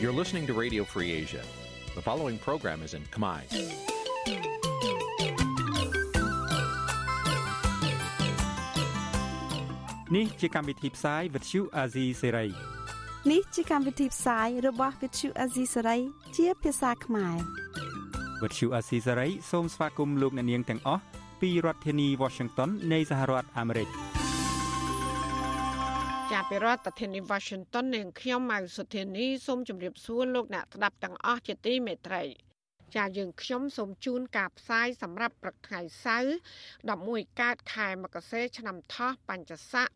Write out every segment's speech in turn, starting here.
You're listening to Radio Free Asia. The following program is in Khmer. នេះជាកម្មវិធីផ្សាយ Vuthu Azizi Serai នេះជាកម្មវិធីផ្សាយរបស់ Vuthu Azizi Serai ជាភាសាខ្មែរ Vuthu Azizi Serai សូមស្វាគមន៍លោកអ្នកនាងទាំងអស់ពីរដ្ឋធានី Washington នៃសហរដ្ឋអាមេរិក ចាប់ពីរដ្ឋធានី Washington នាងខ្ញុំម៉ៅសុធានីសូមជម្រាបសួរលោកអ្នកស្ដាប់ទាំងអស់ជាទីមេត្រីចាយើងខ្ញុំសូមជូនការផ្សាយសម្រាប់ព្រឹកថ្ងៃសៅរ៍11កើតខែមករាឆ្នាំថោះបញ្ញស័ក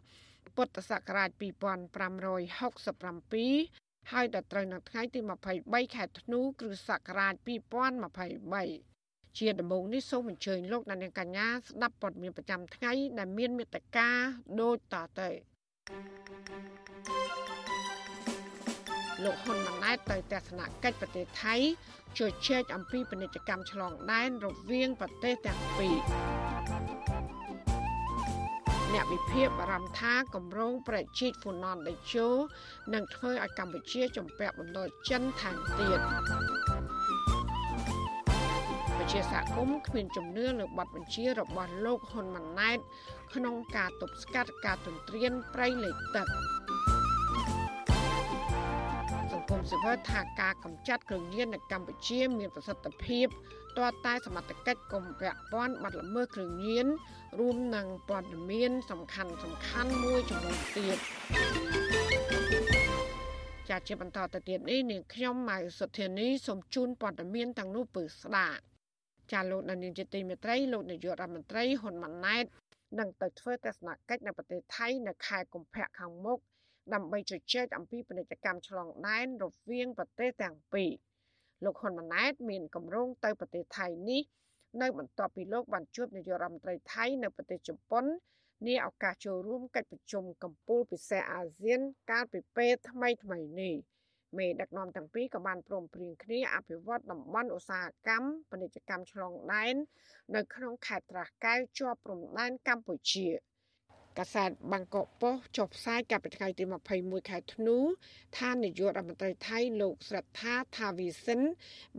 ពុទ្ធសករាជ2567ហើយដល់ត្រូវនៅថ្ងៃទី23ខែធ្នូគ្រិស្តសករាជ2023ជាដំបូងនេះសូមអញ្ជើញលោកអ្នកនាងកញ្ញាស្ដាប់ព័ត៌មានប្រចាំថ្ងៃដែលមានមេត្តាដូចតទៅ លោកហ៊ុនម៉ាណែតទៅទស្សនកិច្ចប្រទេសថៃជជែកអំពីពាណិជ្ជកម្មឆ្លងដែនរវាងប្រទេសទាំងពីរអ្នកវិភាគបារម្ភថាគម្រោងប្រជិតហ្វូណនដេជោនឹងធ្វើឲ្យកម្ពុជាជំពាក់បណ្ដោយចិនថែមទៀត ជាសហគមន៍គ្មានជំនឿលើបទបញ្ជារបស់លោកហ៊ុនម៉ាណែតក្នុងការទប់ស្កាត់ការទន្ទ្រានព្រៃលិចទឹកគមន៍ស៊ីវិលថាការកម្ចាត់គ្រឿងញៀននៅកម្ពុជាមានប្រសិទ្ធភាពទាល់តែសមត្ថកិច្ចកុំពាក់ព័ន្ធបាត់ល្មើសគ្រឿងញៀនរួមនឹងព័ត៌មានសំខាន់សំខាន់មួយចំនួនទៀតចាជាបន្តទៅទៀតនេះនាងខ្ញុំម៉ៅសុធានីសូមជូនព័ត៌មានទាំងនោះពឺស្ដាប់ ចាលោកនាយកជាទីមេត្រីលោកនាយករដ្ឋមន្ត្រីហ៊ុនម៉ាណែតនឹងទៅធ្វើទស្សនកិច្ចនៅប្រទេសថៃនៅខែកុម្ភៈខាងមុខដើម្បីជជែកអំពីពាណិជ្ជកម្មឆ្លងដែនរវាងប្រទេសទាំងពីរលោកហ៊ុនម៉ាណែតមានគម្រោងទៅប្រទេសថៃនេះនៅបន្ទាប់ពីលោកបានជួបនាយករដ្ឋមន្ត្រីថៃនៅប្រទេសជប៉ុននាឱកាសចូលរួមកិច្ចប្រជុំកម្ពុជាពិសេសអាស៊ានកាលពីពេលថ្មីថ្មីនេះ មេដឹកនាំទាំងពីរក៏បានព្រមព្រៀងគ្នាអភិវឌ្ឍតំបន់ឧស្សាហកម្មពាណិជ្ជកម្មឆ្លងដែននៅក្នុងខេត្តត្រាស់កែវជាប់ព្រំដែនកម្ពុជា។កាសែតបាងកកប៉ុស្តិ៍ចុះផ្សាយកាលពីថ្ងៃទី21ខែធ្នូថានាយករដ្ឋមន្ត្រីថៃលោកស្រិទ្ធាថាវីសិន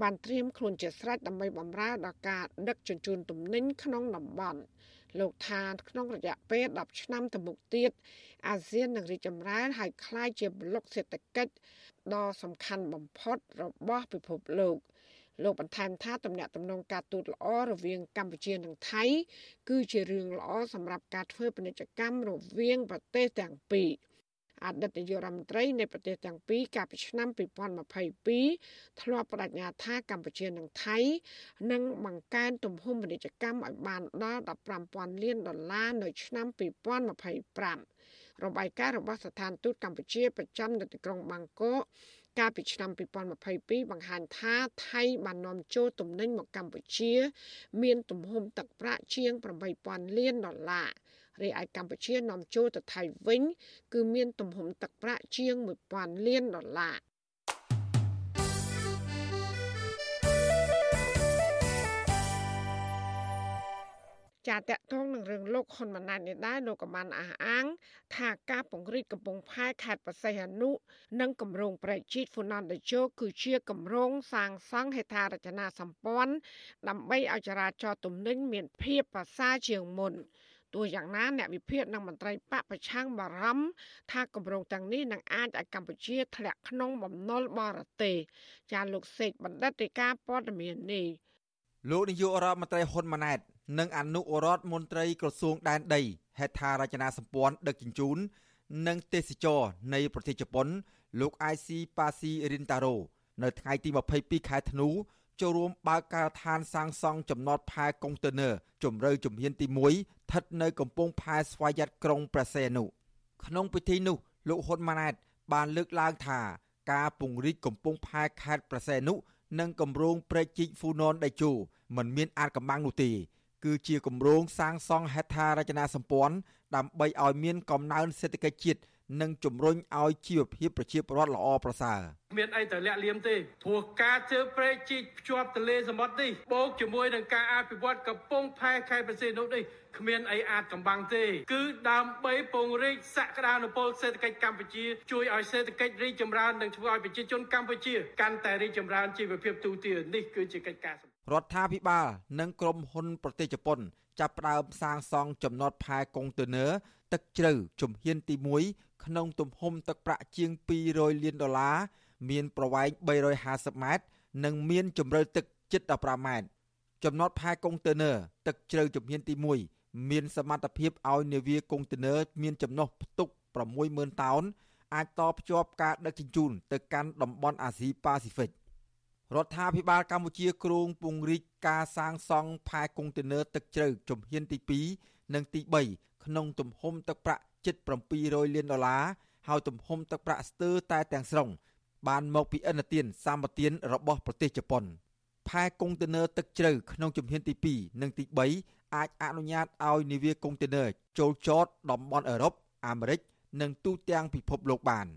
បានត្រៀមខ្លួនជាស្រេចដើម្បីបម្រើដល់ការដឹកជញ្ជូនទំនិញក្នុងតំបន់ លោកថាក្នុងរយៈពេល10ឆ្នាំទៅមុខទៀតអាស៊ាននឹងរីកចម្រើនហើយក្លាយជាប្លុកសេដ្ឋកិច្ចដ៏សំខាន់បំផុតរបស់ពិភពលោក។លោកបន្ថែមថាទំនាក់ទំនងការទូតល្អរវាងកម្ពុជានិងថៃ គឺជារឿងល្អសម្រាប់ការធ្វើពាណិជ្ជកម្មរវាងប្រទេសទាំងពីរ អតីតនាយករដ្ឋមន្ត្រីនៃប្រទេសទាំងពីរកាលពីឆ្នាំ2022ធ្លាប់បដិញ្ញាថាកម្ពុជានិងថៃនឹងបង្កើនទំហំពាណិជ្ជកម្មឲ្យបានដល់15,000លានដុល្លារនៅឆ្នាំ2025របាយការណ៍របស់ស្ថានទូតកម្ពុជាប្រចាំនៅទីក្រុងបាងកកកាលពីឆ្នាំ2022បង្ហាញថាថៃបាននាំចូលទំនិញមកកម្ពុជា មានទំហំទឹកប្រាក់ជាង8000លានដុល្លារ រីឯកម្ពុជានាំចូលទៅថៃវិញ គឺមានទំហំទឹកប្រាក់ជាង1000លានដុល្លារចាតកតងនឹងរឿងលោកហ៊ុនម៉ាណែតនេះដែរលោកក៏បានអះអាង ថាការពង្រីកកំពង់ផែខេត្តបរសៃអនុនិងគម្រោងប្រជិតហ្វូណានដេជោគឺជាគម្រោងសាងសង់ហេដ្ឋារចនាសម្ព័ន្ធដើម្បីឲ្យចរាចរណ៍ទំនិញមានភាពប្រសើរជាងមុន ទោះយ៉ាងណាអ្នកវិភាគនិងមន្ត្រីបកប្រឆាំងបារម្ភថាគម្រោងទាំងនេះនឹងអាចឲ្យកម្ពុជាធ្លាក់ក្នុងបំណុលបរទេសចាលោកសេកបណ្ឌិតរាជការព័ត៌មាននេះលោកនាយករដ្ឋមន្ត្រីហ៊ុនម៉ាណែតនិងអនុរដ្ឋមន្ត្រីក្រសួងដែនដីហេដ្ឋារចនាសម្ព័ន្ធដឹកជញ្ជូននិងទេសចរនៃប្រទេសជប៉ុន លោក IC Pasi Rintaro នៅថ្ងៃទី22ខែធ្នូ ចូលរួមបើកការដ្ឋានសាងសង់ចំណតផែកុងតឺន័រជម្រៅជំហានទី1ស្ថិតនៅកំពង់ផែស្វយ័តក្រុងព្រះសីហនុក្នុងពិធីនោះលោកហ៊ុនម៉ាណែត បានលើកឡើងថាការពង្រីកកំពង់ផែខេត្តព្រះសីហនុនិងគម្រោងព្រែកជីកហ្វូណនដៃជូមិនមានអាចកំបាំងនោះទេគឺជាគម្រោងសាងសង់ហេដ្ឋារចនាសម្ព័ន្ធដើម្បីឲ្យមានកំណើនសេដ្ឋកិច្ចជាតិ និងជំរុញឲ្យជីវភាពប្រជាពលរដ្ឋល្អប្រសើរមានអីទៅលាក់លៀមទេព្រោះការជើព្រែកជីកភ្ជាប់ទន្លេសមុទ្រនេះបូកជាមួយនឹងការអភិវឌ្ឍកំពង់ផែខេត្តប្រសិទ្ធនុនេះគ្មានអីអាចកំបាំងទេ គឺដើម្បីពង្រីកសក្តានុពលសេដ្ឋកិច្ចកម្ពុជាជួយឲ្យសេដ្ឋកិច្ចរីកចម្រើននិងធ្វើឲ្យប្រជាជនកម្ពុជាកាន់តែរីកចម្រើនជីវភាពទូទៅនេះគឺជាកិច្ចការរដ្ឋាភិបាលនិងក្រុមហ៊ុនប្រទេសជប៉ុន ចាប់ផ្ដើមសាងសង់ចំណតផែកុងតឺន័រ ទឹកជ្រៅជំហានទី1ក្នុងទំហំទឹកប្រាក់ជាង200លានដុល្លារមានប្រវែង350ម៉ែត្រនិងមានជម្រៅទឹកជិត15ម៉ែត្រចំណតផែកុងតឺន័រទឹកជ្រៅជំហានទី1មានសមត្ថភាពឲ្យនាវាកុងតឺន័រមានចំណុះផ្ទុក60000តោនអាចតភ្ជាប់ការដឹកជញ្ជូនទៅកាន់តំបន់អាស៊ីប៉ាស៊ីហ្វិករដ្ឋាភិបាលកម្ពុជាគ្រោងពង្រីកការសាងសង់ផែកុងតឺន័រទឹកជ្រៅជំហានទី2និងទី3 ក្នុងទំហំទឹកប្រាក់ជិត700លានដុល្លារហើយទំហំទឹកប្រាក់ស្ទើរតែទាំងស្រុងបានមកពីឥណទានសម្បទានរបស់ប្រទេសជប៉ុនផែកុងតឺន័រទឹកជ្រៅក្នុងជំហានទី2និងទី3អាចអនុញ្ញាតឲ្យនាវាកុងតឺន័រចូលចតតំបន់អឺរ៉ុបអាមេរិកនិងទូទាំងពិភពលោកបាន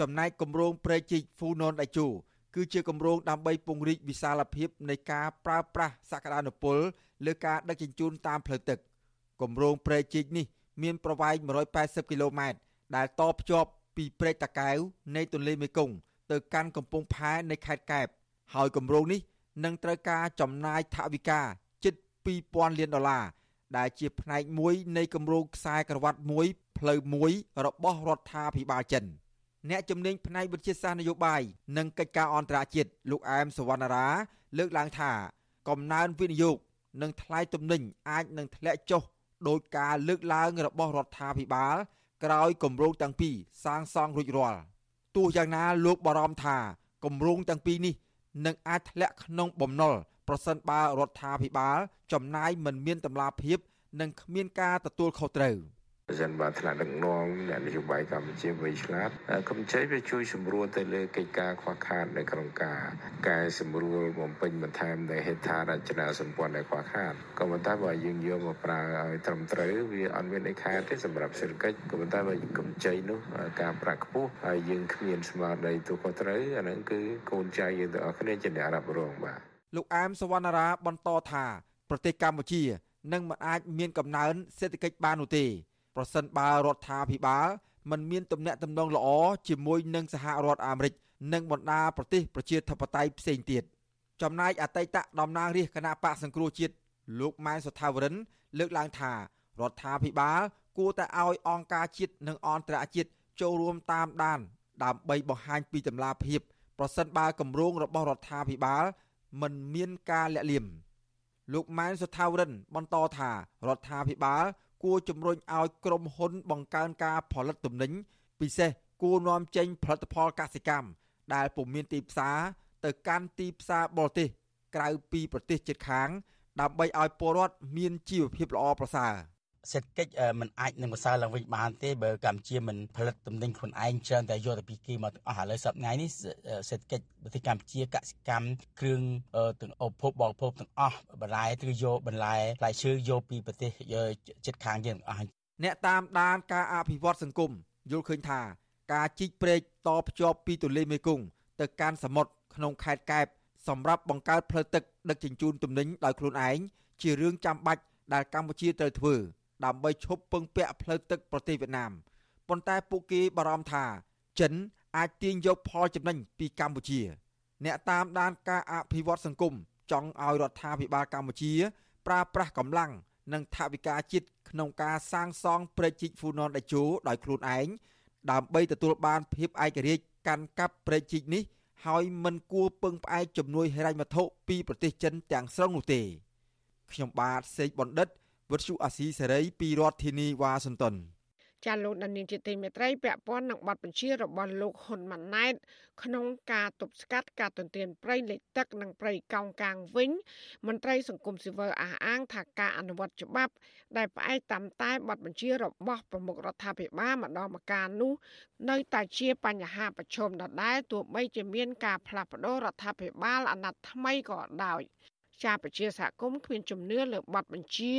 ចំណែកគម្រោងព្រែកជីកហ្វូណនដៃជូគឺជាគម្រោងដើម្បីពង្រីកវិសាលភាពនៃការប្រើប្រាស់សក្តានុពលលើការដឹកជញ្ជូនតាមផ្លូវទឹក គម្រោងព្រែកជីកនេះមានប្រវែង180គីឡូម៉ែត្រដែលតភ្ជាប់ពីព្រែកតាកែវនៃទន្លេមេគង្គទៅកាន់កំពង់ផែនៃខេត្តកែបហើយគម្រោងនេះនឹងត្រូវការចំណាយថវិកាជិត2000លានដុល្លារដែលជាផ្នែកមួយនៃគម្រោងខ្សែក្រវ៉ាត់មួយផ្លូវមួយរបស់រដ្ឋាភិបាលចិន។អ្នកជំនាញផ្នែកវិទ្យាសាស្ត្រនយោបាយនិងកិច្ចការអន្តរជាតិលោកអែមសវណ្ណារា លើកឡើងថា កំណើនវិនិយោគនិងថ្លៃទំនិញអាចនឹងធ្លាក់ចុះ ដោយការលើកឡើងរបស់រដ្ឋាភិបាល ក្រោយគម្រោងទាំងពីរសាងសង់រួចរាល់ទោះយ៉ាងណាលោកបារម្ភថាគម្រោងទាំងពីរនេះនឹងអាចធ្លាក់ក្នុងបំណុលប្រសិនបើរដ្ឋាភិបាល ចំណាយមិនមានតម្លាភាព និងគ្មានការទទួលខុសត្រូវ។ ប្រសិនបើថ្នាក់ដឹកនាំអ្នកនយោបាយកម្ពុជាវៃឆ្លាតកម្ចីវាជួយសម្រួលទៅលើកិច្ចការខ្វះខាតនៅក្នុងការកែសម្រួលបំពេញបន្ថែមនៃហេដ្ឋារចនាសម្ព័ន្ធដែលខ្វះខាតក៏ប៉ុន្តែបើយើងយកមកប្រើឲ្យត្រឹមត្រូវវាអត់មានអីខែទេសម្រាប់សេដ្ឋកិច្ចក៏ប៉ុន្តែបើកម្ចីនោះការប្រាក់ខ្ពស់ហើយយើងគ្មានស្មារតីទូខុសត្រូវអាហ្នឹងគឺកូនចៅយើងទាំងអស់គ្នាជាអ្នករ៉ាប់រងបាទលោកអែមសវណ្ណារាបន្តថាប្រទេសកម្ពុជានឹងមិនអាចមានកំណើនសេដ្ឋកិច្ចបាននោះទេ ប្រសិនបើរដ្ឋាភិបាលមិនមានទំនាក់ទំនងល្អជាមួយនឹងសហរដ្ឋអាមេរិកនិងបណ្ដាប្រទេសប្រជាធិបតេយ្យផ្សេងទៀតចំណែកអតីតតំណាងរាជគណៈបកសង្គ្រោះជាតិលោកម៉ែនសុថាវរិន លើកឡើងថារដ្ឋាភិបាលគួរតែឲ្យអង្គការជាតិនិងអន្តរជាតិចូលរួមតាមដាន ដើម្បីបង្ហាញពីតម្លាភាពប្រសិនបើគម្រោងរបស់រដ្ឋាភិបាល មិនមានការលាក់លៀមលោកម៉ែនសុថាវរិន បន្តថារដ្ឋាភិបាល គួរជំរុញឲ្យក្រុមហ៊ុនបង្កើនការផលិតទំនិញពិសេសគួរនាំចេញផលិតផលកសិកម្មដែលពុំមានទីផ្សារទៅកាន់ទីផ្សារបរទេសក្រៅពីប្រទេសជិតខាង ដើម្បីឲ្យពលរដ្ឋមានជីវភាពល្អប្រសើរ។ សេដ្ឋកិច្ចมันអាចនឹងម្សិលឡើងវិញបានទេបើកម្ពុជាមិនផលិតទំនិញខ្លួនឯងច្រើនតែយកទៅពីគេមកទាំងអស់ឥឡូវសប្តាហ៍នេះសេដ្ឋកិច្ចប្រទេសកម្ពុជាកសិកម្មគ្រឿងទាំងឧបភោគបរិភោគទាំងអស់បន្លែឬយកបន្លែផ្លែឈើយកពីប្រទេសជិតខាងយើងទាំងអស់អ្នកតាមដានការអភិវឌ្ឍសង្គមយល់ឃើញថាការជីកព្រែកតភ្ជាប់ពីទន្លេមេគង្គទៅកាន់សមុទ្រក្នុងខេត្តកែបសម្រាប់បង្កើតផ្លូវទឹកដឹកជញ្ជូនទំនិញដោយខ្លួនឯងជារឿងចាំបាច់ដែលកម្ពុជាត្រូវធ្វើ ដើម្បីឈប់ពឹងពាក់ផ្លូវទឹកប្រទេសវៀតណាមប៉ុន្តែពួកគេបារម្ភថាចិនអាចទាញយកផលចំណេញពីកម្ពុជា អ្នកតាមដានការអភិវឌ្ឍសង្គមចង់ឲ្យរដ្ឋាភិបាលកម្ពុជា ប្រើប្រាស់កម្លាំងនិងថវិកាជាតិក្នុងការសាងសង់ព្រែកជីកហ្វូណនដេជោដោយខ្លួនឯងដើម្បីទទួលបានភាពឯករាជ្យកាន់កាប់ព្រែកជីកនេះហើយមិនគួរពឹងផ្អែកជំនួយហិរញ្ញវត្ថុពីប្រទេសចិនទាំងស្រុងនោះទេខ្ញុំបាទសេកបណ្ឌិត វុទ្ធុអាស៊ីសេរីពីរដ្ឋធានីវ៉ាស៊ីនតោនចាលោកដានីជាទីមេត្រីពាក់ព័ន្ធនឹងបទបញ្ជារបស់លោកហ៊ុនម៉ាណែតក្នុងការទប់ស្កាត់ការទន្ទ្រានព្រៃលិចទឹកនិងព្រៃកោងកាងវិញមន្ត្រីសង្គមស៊ីវិលអះអាងថាការអនុវត្តច្បាប់ដែលផ្អែកតាមតែបទបញ្ជារបស់ប្រមុខរដ្ឋាភិបាលម្ដងម្កាលនោះនៅតែជាបញ្ហាប្រឈមដដែលទោះបីជាមានការផ្លាស់ប្តូររដ្ឋាភិបាលអាណត្តិថ្មីក៏ដោយ ជាប្រជាសហគមន៍គ្មានជំនឿលើបទបញ្ជា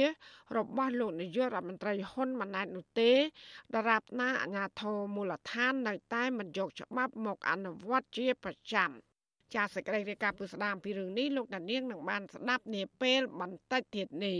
របស់លោកនាយករដ្ឋមន្ត្រីហ៊ុនម៉ាណែតនោះទេដរាបណាអាញាធរមូលដ្ឋាននៅតែមិនយកច្បាប់មកអនុវត្តជាប្រចាំចាសសេចក្តីរាយការណ៍ពុស្ដាមពីរឿងនេះលោកដានៀងនឹងបានស្ដាប់នាពេលបន្តិចទៀតនេះ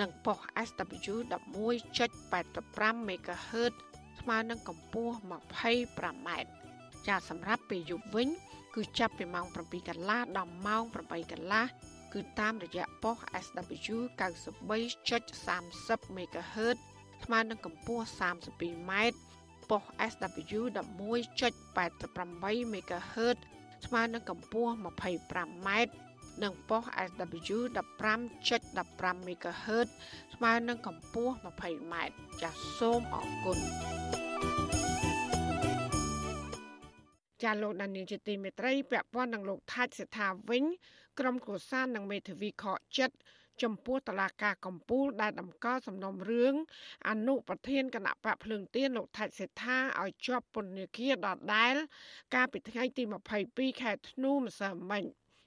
និងប៉ុស SW 11.85 MHz ស្មើនឹងកម្ពស់ 25m ចាសម្រាប់ពេលយប់វិញ គឺចាប់ពីម៉ោង7កន្លះដល់ម៉ោង8កន្លះគឺតាមរយៈប៉ុស SW 93.30 MHz ស្មើនឹងកម្ពស់ 32m ប៉ុស SW 11.88 MHz ស្មើនឹងកម្ពស់ 25m និងប៉ុស SW 15.15 MHz ស្មើនឹងកម្ពស់ 20m ចាសសូមអរគុណចាលោកដានីលជាទីមេត្រីពាក់ព័ន្ធនឹងលោកថាច់សេដ្ឋាវិញ ក្រុមគ្រួសារនិងមេធាវីខកចិត្តចំពោះតឡាការកម្ពុជាដែលតម្កល់សំណុំរឿងអនុប្រធានគណៈបកភ្លើងទៀនលោកថាច់សេដ្ឋាឲ្យជាប់ពន្ធនាគារដដែល កាលពីថ្ងៃទី22ខែធ្នូម្សិលមិញ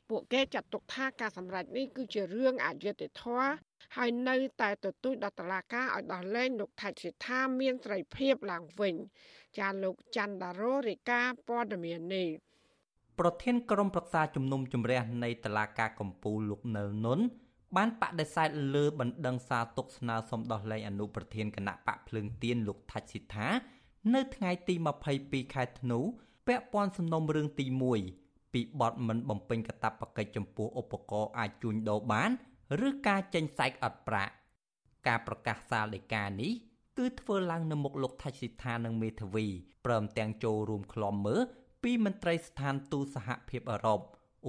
ពួកគេចាត់ទុកថាការសម្រេចនេះគឺជារឿងអយុត្តិធម៌ហើយនៅតែទទូចដល់តឡាការឲ្យដោះលែងលោកថាច់សេដ្ឋាមានសេរីភាពឡើងវិញចាលោកច័ន្ទដារ៉ូរាយការណ៍ព័ត៌មាននេះប្រធានក្រុមប្រឹក្សាជំនុំជម្រះនៃតឡាការកម្ពុជាលោកនៅនុនបានបដិសេធលើបណ្ដឹងសារទុកស្នើសុំដោះលែងអនុប្រធានគណៈបកភ្លើងទៀនលោកថាច់ស៊ីថានៅថ្ងៃទី22ខែធ្នូពាក់ព័ន្ធសំណុំរឿងទី1 ពីបទមិនបំពេញកាតព្វកិច្ចចំពោះឧបករណ៍អាចជួញដូរបាន ឬការចេញសែកអត់ប្រាក់ការប្រកាសសាលដីកានេះគឺធ្វើឡើងនៅមុខលោកថាច់ស៊ីថានិងមេធាវីព្រមទាំងចូលរួមក្លំមើលពីមន្ត្រីស្ថានទូតសហភាពអឺរ៉ុប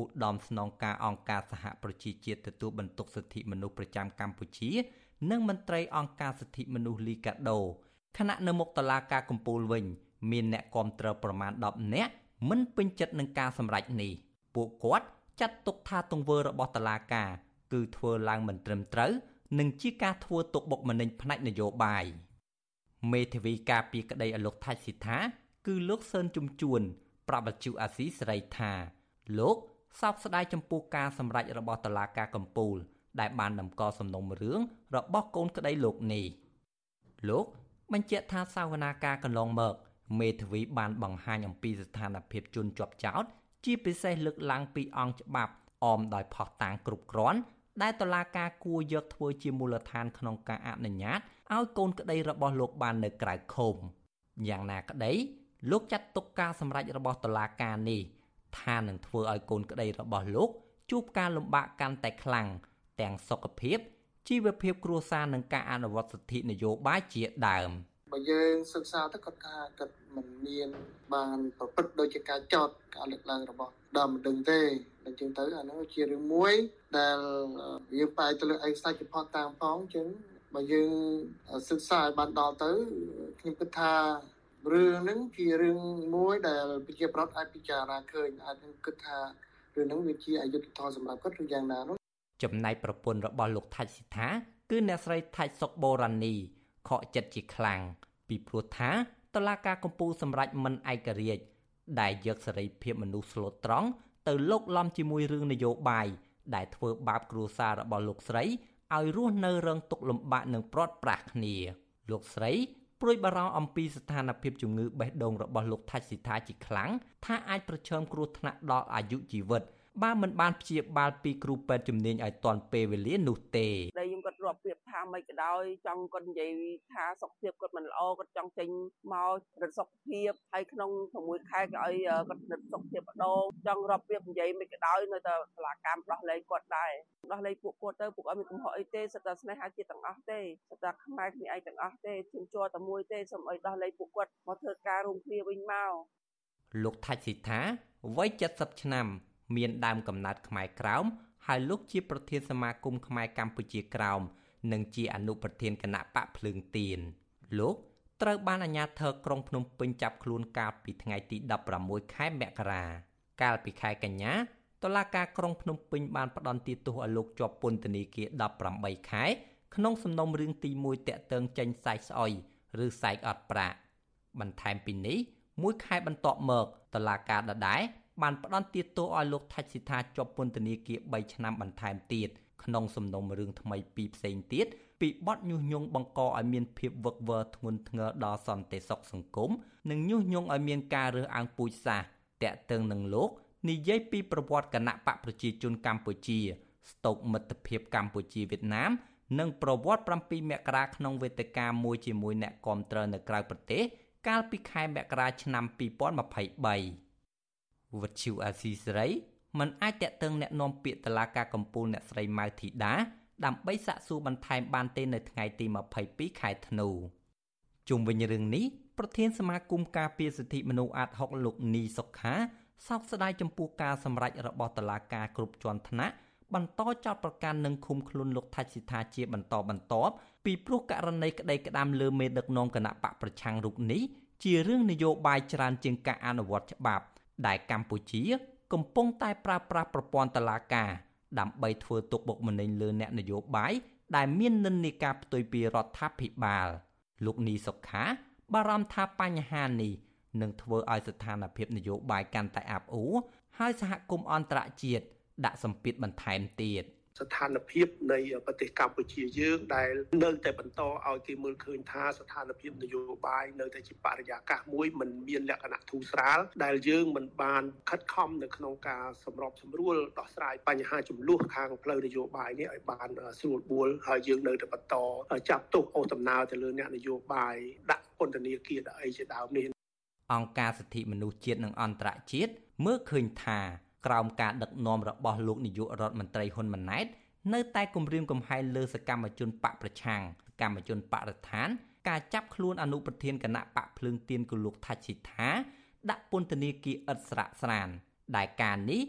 ឧត្តមស្នងការអង្គការសហប្រជាជាតិទទួលបន្ទុកសិទ្ធិមនុស្សប្រចាំកម្ពុជា និងមន្ត្រីអង្គការសិទ្ធិមនុស្សលីកាដូខណៈនៅមុខតុលាការកំពូលវិញ មានអ្នកគាំទ្រប្រមាណ10នាក់ មិនពេញចិត្តនឹងការសម្រេចនេះពួកគាត់ចាត់ទុកថាទង្វើរបស់តុលាការគឺធ្វើឡើងមិនត្រឹមត្រូវនិងជាការធ្វើទុកបុកម្នេញផ្នែកនយោបាយមេធាវីការពីក្តីអលោកថាច់ស៊ីថា គឺលោកសឿនជំជួន ប្រាប់បច្ចុអាស៊ីសេរីថា លោកសោកស្ដាយចំពោះការសម្រេចរបស់តុលាការកំពូល ដែលបានតម្កល់សំណុំរឿងរបស់កូនក្តីលោកនេះលោក បញ្ជាក់ថាសាវនាការកន្លងមក មេធាវីបានបង្ហាញអំពីស្ថានភាពជនជាប់ចោត ជាពិសេសលើកឡើងពីអង្គច្បាប់អមដោយផុសតាងគ្រប់គ្រាន់ដែលតុលាការគួរយកធ្វើជាមូលដ្ឋានក្នុងការអនុញ្ញាតឲ្យកូនក្តីរបស់លោកបាននៅក្រៅឃុំយ៉ាងណាក្តីលោកចាត់ទុកការសម្រេចរបស់តុលាការនេះថានឹងធ្វើឲ្យកូនក្តីរបស់លោកជួបការលំបាកកាន់តែខ្លាំងទាំងសុខភាពជីវភាពគ្រួសារនិងការអនុវត្តសិទ្ធិនយោបាយជាដើម បើយើងសិក្សាទៅគាត់ថាគាត់មិនមានបានប្រព្រឹត្តដូចជាការចោតការលើកឡើងរបស់ដើមមិនដឹងទេអញ្ចឹងទៅអានោះជារឿងមួយដែលយើងបែរទៅលើឯកសារជាផតតាមផងអញ្ចឹងបើយើងសិក្សាឲ្យបានដល់ទៅខ្ញុំគិតថារឿងហ្នឹងជារឿងមួយដែលប្រជាប្រដ្ឋអាចពិចារណាឃើញអាចនឹងគិតថារឿងហ្នឹងវាជាអយុត្តិធម៌សម្រាប់គាត់ឬយ៉ាងណានោះចំណែកប្រពន្ធរបស់លោកថាច់ស៊ីថាគឺអ្នកស្រីថាច់សុកបូរ៉ានី ខកចិត្តជាខ្លាំងពីព្រោះថាតឡាការកម្ពុជាសម្រេចមិនឯករាជ្យដែលយកសេរីភាពមនុស្សស្លូតត្រង់ទៅលោកលំជាមួយរឿងនយោបាយដែលធ្វើបាបគ្រួសាររបស់លោកស្រីឲ្យរស់នៅរងទុក្ខលំបាកនិងព្រាត់ប្រាសគ្នាលោកស្រីព្រួយបារម្ភអំពីស្ថានភាពជំងឺបេះដូងរបស់លោកថាច់ស៊ីថាជាខ្លាំងថាអាចប្រឈមគ្រោះថ្នាក់ដល់អាយុជីវិត បើមិនបានព្យាបាលពីគ្រូពេទ្យជំនាញឲ្យទាន់ពេលវេលានោះទេដែលខ្ញុំគាត់រាប់ប្រៀបថាមិនក៏ដោយចង់គាត់និយាយថាសុខភាពគាត់មិនល្អគាត់ចង់ចេញមករត់សុខភាពហើយក្នុង6ខែក៏ឲ្យគាត់រត់សុខភាពម្ដងចង់រាប់ប្រៀបនិយាយមិនក៏ដោយនៅតែសាលាកម្មដោះលែងគាត់ដែរដោះលែងពួកគាត់ទៅពួកអត់មានកំហុសអីទេសិតតែស្នេហាជាតិទាំងអស់ទេសតតែខ្មែរគ្នាឯងទាំងអស់ទេជឿជាប់តែមួយទេសូមឲ្យដោះលែងពួកគាត់មកធ្វើការរួមគ្នាវិញមកលោកថាច់ស៊ីថាវ័យ70ឆ្នាំ មានដើមកំណើតខ្មែរក្រោមហើយលោកជាប្រធានសមាគមខ្មែរកម្ពុជាក្រោមនិងជាអនុប្រធានគណៈបកភ្លើងទៀនលោកត្រូវបានអាជ្ញាធរក្រុងភ្នំពេញចាប់ខ្លួនកាលពីថ្ងៃទី16ខែមករាកាលពីខែកញ្ញាតុលាការក្រុងភ្នំពេញបានផ្តន្ទាទោសឲ្យលោកជាប់ពន្ធនាគារ18ខែក្នុងសំណុំរឿងទី1តាក់ទងចេញសាច់ស្អុយឬសាច់អត់ប្រាក់បន្ថែមពីនេះមួយខែបន្ទាប់មកតុលាការដដែល បានផ្តន្ទាទោសឲ្យលោកថាច់ស៊ីថាជាប់ពន្ធនាគារ3ឆ្នាំបន្ថែមទៀតក្នុងសំណុំរឿងថ្មីពីរផ្សេងទៀតពីបទញុះញង់បង្កឲ្យមានភាពវឹកវរធ្ងន់ធ្ងរដល់សន្តិសុខសង្គមនិងញុះញង់ឲ្យមានការរើសអើងពូជសាសន៍តាក់ទងនឹងលោកនិយាយពីប្រវត្តិគណៈបកប្រជាជនកម្ពុជា ស្តុកមិត្តភាពកម្ពុជាវៀតណាម និងប្រវត្តិ7មករាក្នុងវេទិកាមួយជាមួយអ្នកគាំទ្រនៅក្រៅប្រទេស កាលពីខែមករាឆ្នាំ2023 វត្តឈូអាស៊ីសេរីមិនអាចតាក់ទងแนะនាំពាក្យតឡាការកម្ពុជាអ្នកស្រីម៉ៅធីតាដើម្បីសាកសួរបន្ថែមបានទេនៅថ្ងៃទី22ខែធ្នូជុំវិញរឿងនេះប្រធានសមាគមការពារសិទ្ធិមនុស្សអាត6លោកនីសុខាសោកស្ដាយចំពោះការសម្រេចរបស់តុលាការគ្រប់ជាន់ថ្នាក់បន្តចោទប្រកាន់និងឃុំខ្លួនលោកថាច់ស៊ីថាជាបន្តបន្ទាប់ពីព្រោះករណីក្តីក្តាមលើមេដឹកនាំគណៈបកប្រឆាំងរូបនេះជារឿងនយោបាយច្រើនជាងការអនុវត្តច្បាប់ ដែលកម្ពុជា កំពុងតែប្រើប្រាស់ប្រព័ន្ធតុលាការដើម្បីធ្វើទុកបុកម្នេញលើអ្នកនយោបាយដែលមាននិន្នាការផ្ទុយពីរដ្ឋាភិបាល លោកនីសុខា បារម្ភថាបញ្ហានេះនឹងធ្វើឲ្យស្ថានភាពនយោបាយកាន់តែអាប់អួរហើយសហគមន៍អន្តរជាតិដាក់សម្ពាធបន្ថែមទៀត។ ស្ថានភាពនៃប្រទេសកម្ពុជាយើងដែលនៅតែបន្តឲ្យគេមើលឃើញថាស្ថានភាពនយោបាយនៅតែជាបរិយាកាសមួយមិនមានលក្ខណៈធូរស្រាលដែលយើងមិនបានខិតខំនៅក្នុងការសម្របសម្រួលដោះស្រាយបញ្ហាចំនួនខាងផ្លូវនយោបាយនេះឲ្យបានស្រួលបួលហើយយើងនៅតែបន្តចាប់ទោសអូសដំណើរទៅលើអ្នកនយោបាយដាក់ពន្ធនាគារដាក់អីជាដើមនេះអង្គការសិទ្ធិមនុស្សជាតិនិងអន្តរជាតិមើលឃើញថា ក្រោមការដឹកនាំរបស់លោកនាយករដ្ឋមន្ត្រីហ៊ុនម៉ាណែតនៅតែគម្រាមកំហែងលើសកម្មជនបកប្រឆាំងកម្មជនបរិស្ថាន ការចាប់ខ្លួនអនុប្រធានគណៈបកភ្លើងទៀនគូលោកថាច់ស៊ីថាដាក់ពន្ធនាគារឥតស្រាកស្រាន ដែលការនេះ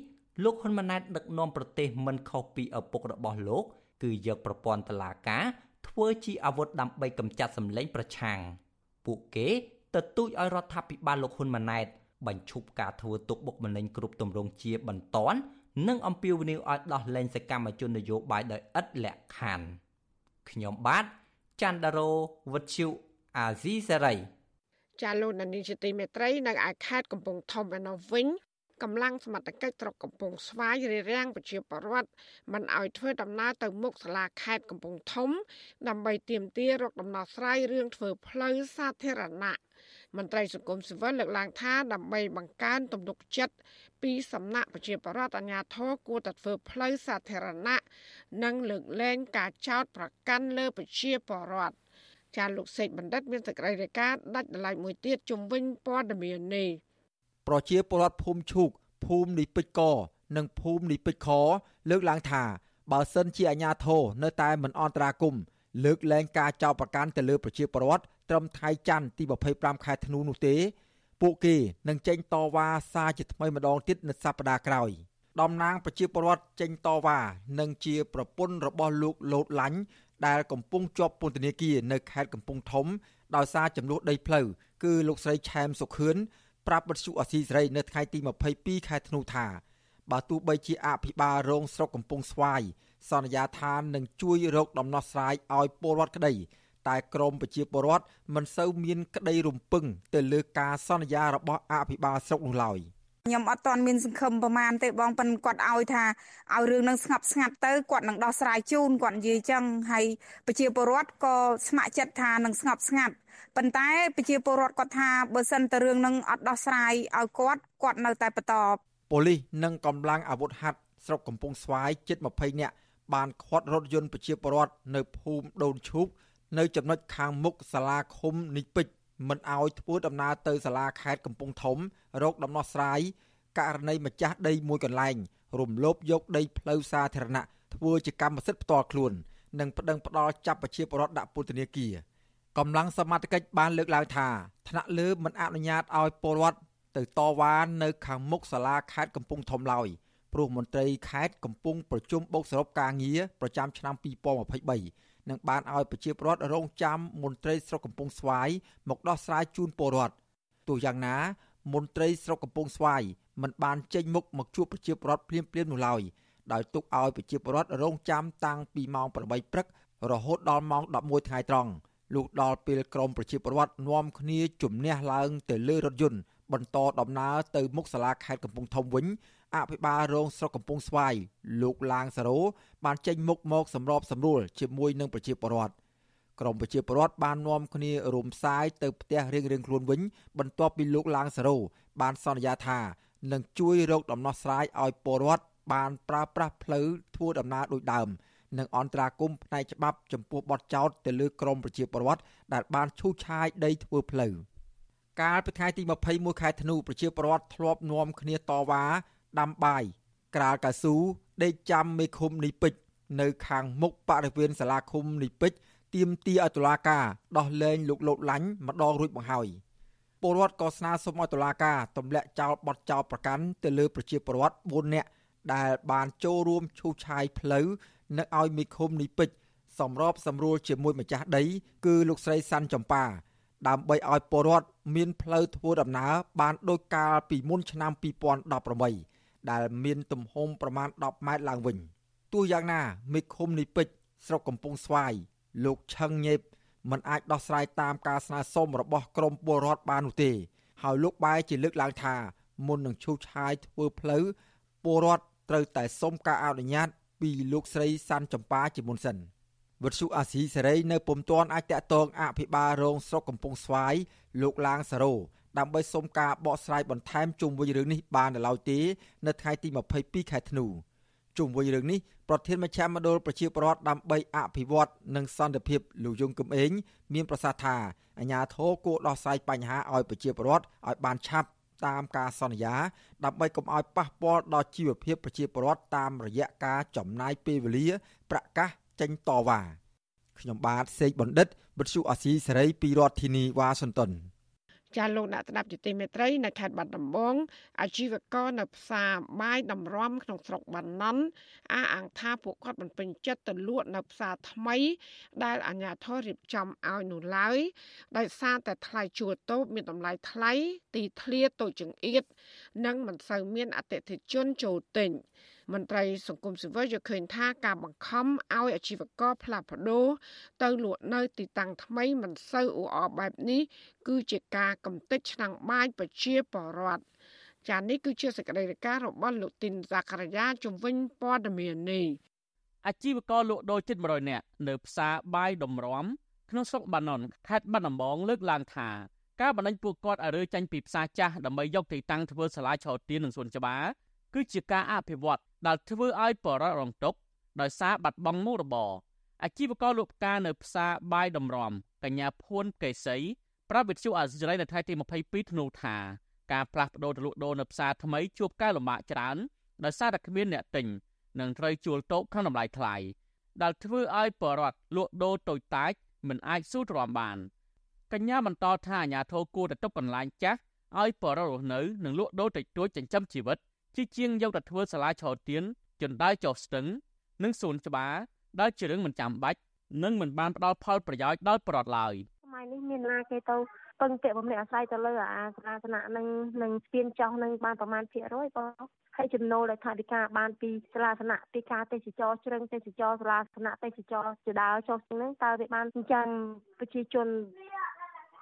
លោកហ៊ុនម៉ាណែតដឹកនាំប្រទេសមិនខុសពីឪពុករបស់លោក គឺយកប្រព័ន្ធតឡាការធ្វើជាអាវុធដើម្បីកម្ចាត់សម្លេងប្រឆាំងពួកគេទទូចឲ្យរដ្ឋាភិបាលលោកហ៊ុនម៉ាណែត បញ្ឈប់ការធ្វើទុកបុកម្នេញគ្រប់ទម្រង់ជាបន្ទាន់និងអំពាវនាវឲ្យដោះលែងសកម្មជននយោបាយដោយឥតលក្ខខណ្ឌខ្ញុំបាទច័ន្ទដារោវុទ្ធុអាស៊ីសេរីចាលោកនានីជាទីមេត្រីនៅឯខេត្តកំពង់ធំឯនោះវិញកម្លាំងសមត្ថកិច្ចស្រុកកំពង់ស្វាយរារាំងប្រជាពលរដ្ឋមិនឲ្យធ្វើដំណើរទៅមុខសាលាខេត្តកំពង់ធំ ដើម្បីទាមទាររកដំណោះស្រាយរឿងធ្វើផ្លូវសាធារណៈ មន្ត្រីសង្គមស៊ីវិលលើកឡើងថាដើម្បីបង្កើនទំនុកចិត្តពីសំណាក់ប្រជាពលរដ្ឋអាជ្ញាធរគួរតែធ្វើផ្លូវសាធារណៈនិងលើកលែងការចោទប្រកាន់លើប្រជាពលរដ្ឋចាលោកសេកបណ្ឌិតមានសេចក្តីរាយការណ៍ដាច់ដライមួយទៀតជំវិញព័ត៌មាននេះប្រជាពលរដ្ឋភូមិឈូកភូមិនិពេជ្រកនិងភូមិនិពេជ្រខលើកឡើងថាបើសិនជាអាជ្ញាធរនៅតែមិនអន្តរាគមលើកលែងការចោទប្រកាន់ទៅលើប្រជាពលរដ្ឋ ត្រឹមថ្ងៃច័ន្ទទី25ខែធ្នូនោះទេ ពួកគេនឹងចេញតវ៉ាសារជាថ្មីម្ដងទៀតនៅសប្តាហ៍ក្រោយតំណាងប្រជាពលរដ្ឋចេញតវ៉ានឹងជាប្រពន្ធរបស់លោកលូតឡាញ់ដែលកំពុងជាប់ពន្ធនាគារនៅខេត្តកំពង់ធំដោយសារចំនួនដីផ្លូវគឺលោកស្រីឆែមសុខឿនប្រាប់បទសុអសីសេរីនៅថ្ងៃទី22ខែធ្នូថាបើទោះបីជាអភិបាលរងស្រុកកំពង់ស្វាយសន្យាថានឹងជួយរកដំណោះស្រាយឲ្យពលរដ្ឋក្តី តែក្រមប្រជាពលរដ្ឋមិនសូវមានក្តីរំពឹងទៅលើការសន្យារបស់អភិបាលស្រុកនោះឡើយខ្ញុំអត់ទាន់មានសង្ឃឹមប្រមាណទេបងប៉ិនគាត់ឲ្យថាឲ្យរឿងនឹងស្ងប់ស្ងាត់ទៅគាត់នឹងដោះស្រាយជូនគាត់និយាយចឹងហើយប្រជាពលរដ្ឋក៏ស្ម័គ្រចិត្តថានឹងស្ងប់ស្ងាត់ប៉ុន្តែប្រជាពលរដ្ឋគាត់ថាបើសិនតរឿងនឹងអត់ដោះស្រាយឲ្យគាត់គាត់នៅតែបន្តប៉ូលីសនិងកម្លាំងអាវុធហត្ថស្រុកកំពង់ស្វាយជិត20នាក់បានខាត់រថយន្តប្រជាពលរដ្ឋនៅភូមិដូនឈូក នៅចំណុចខាងមុខសាលាឃុំនិពេជ្រមិនអោយធ្វើដំណើរទៅសាលាខេត្តកំពង់ធំរកដំណោះស្រាយករណីម្ចាស់ដីមួយកន្លែងរំលោភយកដីផ្លូវសាធារណៈធ្វើជាកម្មសិទ្ធិផ្ទាល់ខ្លួន និងប្តឹងផ្ដាល់ចាប់ប្រជាពលរដ្ឋដាក់ពន្ធនាគារកម្លាំងសមត្ថកិច្ចបានលើកឡើងថាថ្នាក់លើមិនអនុញ្ញាតឲ្យពលរដ្ឋទៅតវ៉ានៅខាងមុខសាលាខេត្តកំពង់ធំឡើយព្រោះមន្ត្រីខេត្តកំពុងប្រជុំបូកសរុបការងារប្រចាំឆ្នាំ2023 និងបានឲ្យប្រជាពលរដ្ឋរងចាំមន្ត្រីស្រុកកំពង់ស្វាយមកដោះស្រាយជូនពលរដ្ឋទោះយ៉ាងណា មន្ត្រីស្រុកកំពង់ស្វាយមិនបានចេញមុខមកជួបប្រជាពលរដ្ឋភ្លាមៗនោះឡើយដោយទុកឲ្យប្រជាពលរដ្ឋរងចាំតាំងពីម៉ោង8ព្រឹករហូតដល់ម៉ោង11ថ្ងៃត្រង់លុះដល់ពេលក្រមប្រជាពលរដ្ឋនាំគ្នាជំនះឡើងទៅលើរថយន្តបន្តដំណើរទៅមុខសាលាខេត្តកំពង់ធំវិញ អភិបាលរងស្រុកកំពង់ស្វាយលោកឡាងសារ៉ូបានចេញមុខមកសម្របសម្រួលជាមួយនឹងប្រជាពលរដ្ឋក្រមប្រជាពលរដ្ឋបាននាំគ្នារួមផ្សាយទៅផ្ទះរៀងៗខ្លួនវិញ បន្ទាប់ពីលោកឡាងសារ៉ូបានសន្យាថានឹងជួយរកដំណោះស្រាយឲ្យពលរដ្ឋបានប្រើប្រាស់ផ្លូវធ្វើដំណើរដូចដើមនិងអន្តរាគមផ្នែកច្បាប់ចំពោះបទចោទទៅលើក្រមប្រជាពលរដ្ឋដែលបានឈូសឆាយដីធ្វើផ្លូវកាលពីថ្ងៃទី21ខែធ្នូប្រជាពលរដ្ឋធ្លាប់នាំគ្នាតវ៉ា ដាំបាយក្រាលកៅស៊ូដេកចាំមេឃុំនីពេជ្រនៅខាងមុខបរិវេណសាលាឃុំនីពេជ្រទាមទារឲ្យតុលាការដោះលែងលោកលោកឡាញ់ម្ដងរួចបង្ហើយពលរដ្ឋក៏ស្នើសុំឲ្យតុលាការទម្លាក់ចោលបទចោលប្រកាន់ទៅលើប្រជាពលរដ្ឋ4នាក់ដែលបានចូលរួមឈូសឆាយផ្លូវនៅឲ្យមេឃុំនីពេជ្រសម្របសម្រួលជាមួយម្ចាស់ដីគឺលោកស្រីសាន់ចម្ប៉ាដើម្បីឲ្យពលរដ្ឋមានផ្លូវធ្វើដំណើរបានដូចកាលពីមុនឆ្នាំ2018 ដែលមានទំហំប្រមាណ10ម៉ែត្រឡើងវិញទោះយ៉ាងណាមេឃុំនីពេជ្រស្រុកកំពង់ស្វាយលោកឆឹងញេបមិនអាចដោះស្រាយតាមការស្នើសុំរបស់ក្រមពលរដ្ឋបាននោះទេហើយលោកបែរជាលើកឡើងថាមុននឹងឈូសឆាយធ្វើផ្លូវពលរដ្ឋត្រូវតែសុំការអនុញ្ញាតពីលោកស្រីសាន់ចម្ប៉ាជាមុនសិនវិទ្យុអាស៊ីសេរីនៅពុំទាន់អាចតកតងអភិបាលរងស្រុកកំពង់ស្វាយលោកឡាងសារ៉ូ ដើម្បីសុំការបកស្រាយបន្ថែមជុំវិញរឿងនេះបាននៅឡើយទេនៅថ្ងៃទី22ខែធ្នូជុំវិញរឿងនេះប្រធានមជ្ឈមណ្ឌលប្រជាពលរដ្ឋដើម្បីអភិវឌ្ឍនិងសន្តិភាពលោកយងគឹមអេងមានប្រសាសន៍ថាអាញាធរគួរដោះស្រាយបញ្ហាឲ្យប្រជាពលរដ្ឋឲ្យបានឆាប់តាមការសន្យាដើម្បីកុំឲ្យប៉ះពាល់ដល់ជីវភាពប្រជាពលរដ្ឋតាមរយៈការចំណាយពេលវេលា ប្រកាសចេញតវ៉ាខ្ញុំបាទសេកបណ្ឌិតវិទ្យុអាស៊ីសេរីពីរដ្ឋធានីវ៉ាស៊ីនតោន ចាលោកអ្នកស្ដាប់ជាទីមេត្រីនៅខេត្តបាត់ដំបងអាជីវករនៅផ្សារបាយដំរំក្នុងស្រុកបាណន់អះអាងថាពួកគាត់មិនពេញចិត្តទៅលក់នៅផ្សារថ្មី ដែលអាជ្ញាធររៀបចំឲ្យនោះឡើយដោយសារតែថ្លៃជួលតូបមានតម្លៃថ្លៃទីធ្លាតូចចង្អៀតនិងមិនសូវមានអតិថិជនចូលទិញ មន្ត្រីសង្គមស៊ីវិលយល់ឃើញថាការបង្ខំឲ្យអាជីវករផ្លាស់ប្ដូរទៅលក់នៅទីតាំងថ្មីមិនសូវអ៊ូអរបែបនេះគឺជាការកំទេចឆ្នាំងបាយប្រជាពលរដ្ឋចា៎នេះគឺជាសេចក្តីរាយការណ៍របស់លោកទីនសាករាយាជំវិញព័ត៌មាននេះអាជីវករលក់ដូរជិត100នាក់នៅផ្សារបាយដំរំក្នុងស្រុកបាណុនខេត្តបាត់ដំបងលើកឡើងថាការបណ្ដេញពួកគាត់ឲ្យរើចេញពីផ្សារចាស់ដើម្បីយកទីតាំងធ្វើសាលាឆោទៀននិងសួនច្បារគឺជាការអភិវឌ្ឍ ដែលធ្វើឲ្យបរិវត្តរងទុកដោយសារបាត់បង់មុខរបរអាជីវករលក់ផ្កានៅផ្សារបាយដំរំកញ្ញាភួនកេសីប្រាប់វិទ្យុអាស៊ីសេរីនៅថ្ងៃទី22ធ្នូថាការផ្លាស់ប្ដូរទៅលក់ដូរនៅផ្សារថ្មីជួបការលំបាកច្រើនដោយសារតែគ្មានអ្នកទិញនិងត្រូវជួលតូបក្នុងតម្លៃថ្លៃដែលធ្វើឲ្យបរិវត្តលក់ដូរតូចតាចមិនអាចស៊ូទ្រាំបានកញ្ញាបន្តថាអាញាធរគួរតែទប់កន្លែងចាស់ឲ្យបរិវត្តរស់នៅនិងលក់ដូរតិចតួចចិញ្ចឹមជីវិត ជាជាងយកទៅធ្វើសាលាឆោទៀនចណ្ដើចុះស្ទឹង និងសួនច្បារដែលជារឿងមិនចាំបាច់និងមិនបានផ្ដល់ផលប្រយោជន៍ដល់ប្រជាពលរដ្ឋឡើយសម័យនេះមានណាគេទៅពឹងពាក់បំណែកអាស្រ័យទៅលើអាសាលាសនៈនឹងនឹងស្ពានចោះនឹងបានប្រមាណភាគរយបងហើយចំណូលដែលថាវិការបានពីសាលាសនៈពីការទេសចរជ្រឹងទេសចរសាលាសនៈទេសចរជាដើចុះហ្នឹងតើវាបានចិញ្ចឹមប្រជាជន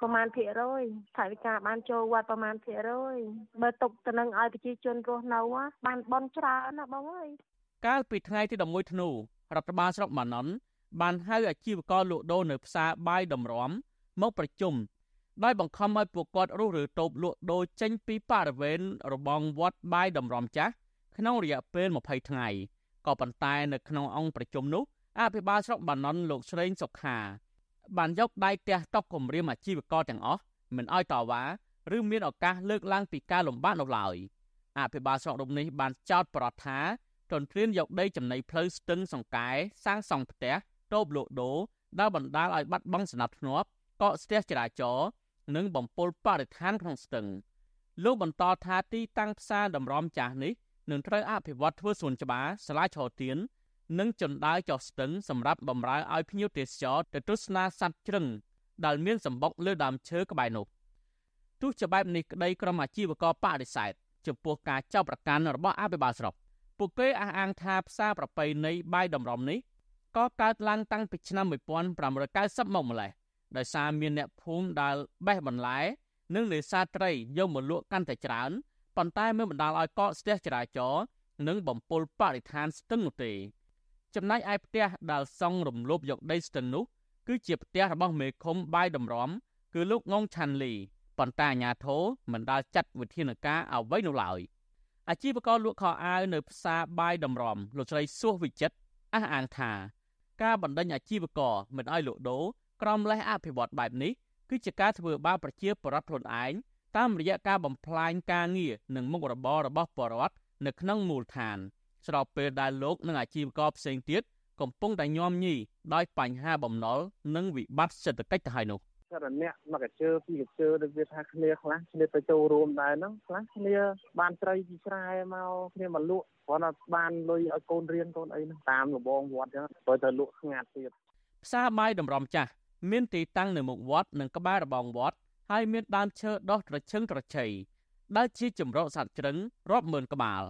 ប្រមាណភាគរយថវិកាបានចូលវត្តប្រមាណភាគរយបើទុកទៅនឹងឲ្យប្រជាជនរស់នៅបានបនច្រើនណាបងអើយកាលពីថ្ងៃទី11ធ្នូរដ្ឋបាលស្រុកម៉ាណុនបានហៅអាជីវករលក់ដូរនៅផ្សារបាយដំរំមកប្រជុំដោយបង្ខំឲ្យពួកគាត់រុះរើតូបលក់ដូរចេញពីបរិវេណរបងវត្តបាយដំរំចាស់ក្នុងរយៈពេល20ថ្ងៃក៏ប៉ុន្តែនៅក្នុងអង្គប្រជុំនោះអភិបាលស្រុកបាណុនលោកស្រេងសុខា បានយកដៃទះតុកគម្រាមអាជីវករទាំងអស់មិនឲ្យតវ៉ាឬមានឱកាសលើកឡើងពីការលំបាកនោះឡើយអភិបាលស្រុករូបនេះបានចោទប្រកាសថាទន្ទ្រានយកដីចំណីផ្លូវស្ទឹងសង្កែសាងសង់ផ្ទះតូបលក់ដូរដែលបណ្ដាលឲ្យបាត់បង់សណ្ដាប់ធ្នាប់កកស្ទះចរាចរណ៍និងបំពុលបរិស្ថានក្នុងស្ទឹងលោកបន្តថាទីតាំងផ្សារតម្រំចាស់នេះនឹងត្រូវអភិវឌ្ឍធ្វើសួនច្បារសាលាឆោទៀន និងចណ្ដើរចុះស្ទឹងសម្រាប់បម្រើឲ្យភ្ញៀវទេសចរទៅទស្សនាសត្វជ្រឹងដែលមានសម្បុកលើដើមឈើក្បែរនោះទោះជាបែបនេះក្តីក្រុមអាជីវករបដិសេធចំពោះការចោទប្រកាន់របស់អភិបាលស្រុកពួកគេអះអាងថាផ្សារប្រពៃណីបាយតម្រំនេះក៏កើតឡើងតាំងពីឆ្នាំ1590មកម្លេះដោយសារមានអ្នកភូមិដែលបេះបន្លែនិងនេសាទត្រីយកមកលក់កាន់តែច្រើនប៉ុន្តែមិនបណ្ដាលឲ្យកកស្ទះចរាចរណ៍និងបំពុលបរិស្ថានស្ទឹងនោះទេ ចំណែកឯផ្ទះដែលសង់រំលោភយកដីស្ទឹងនោះគឺជាផ្ទះរបស់មេឃុំបាយតម្រំគឺលោកងងឆាន់លីប៉ុន្តែអាញាធរមិនដាល់ចាត់វិធានការអ្វីនោះឡើយអាជីវករលក់ខោអាវនៅផ្សារបាយតម្រំលោកស្រីសួសវិចិត្រអះអាងថាការបណ្ដេញអាជីវករមិនឲ្យលក់ដូរក្រមលេះអភិវឌ្ឍបែបនេះគឺជាការធ្វើបាបប្រជាពលរដ្ឋខ្លួនឯងតាមរយៈការបំផ្លាញការងារនិងមុខរបររបស់ពលរដ្ឋនៅក្នុងមូលដ្ឋាន ស្របពេលដែលលោកនិងអាជីវករផ្សេងទៀតកំពុងតែញោមញីដោយបញ្ហាបំណុលនិងវិបត្តិសេដ្ឋកិច្ចទៅហើយនោះគាត់អ្នកមកកជើពីកជើដូចវាថាគ្នាខ្លះគ្នាទៅចូលរួមដែរហ្នឹងខ្លះគ្នាបានត្រីពីស្រែមកគ្នាមកលក់គ្រាន់តែបានលុយឲ្យកូនរៀនកូនអីហ្នឹងតាមលបងវត្តចឹងទៅទៅលក់ស្ងាត់ទៀតផ្សារបាយតម្រំចាស់មានទីតាំងនៅមុខវត្តនិងក្បែររបងវត្តហើយមានដើមឈើដុះត្រឈឹងត្រជ័យដែលជាចម្រោកសត្វជ្រឹងរាប់ម៉ឺនក្បាល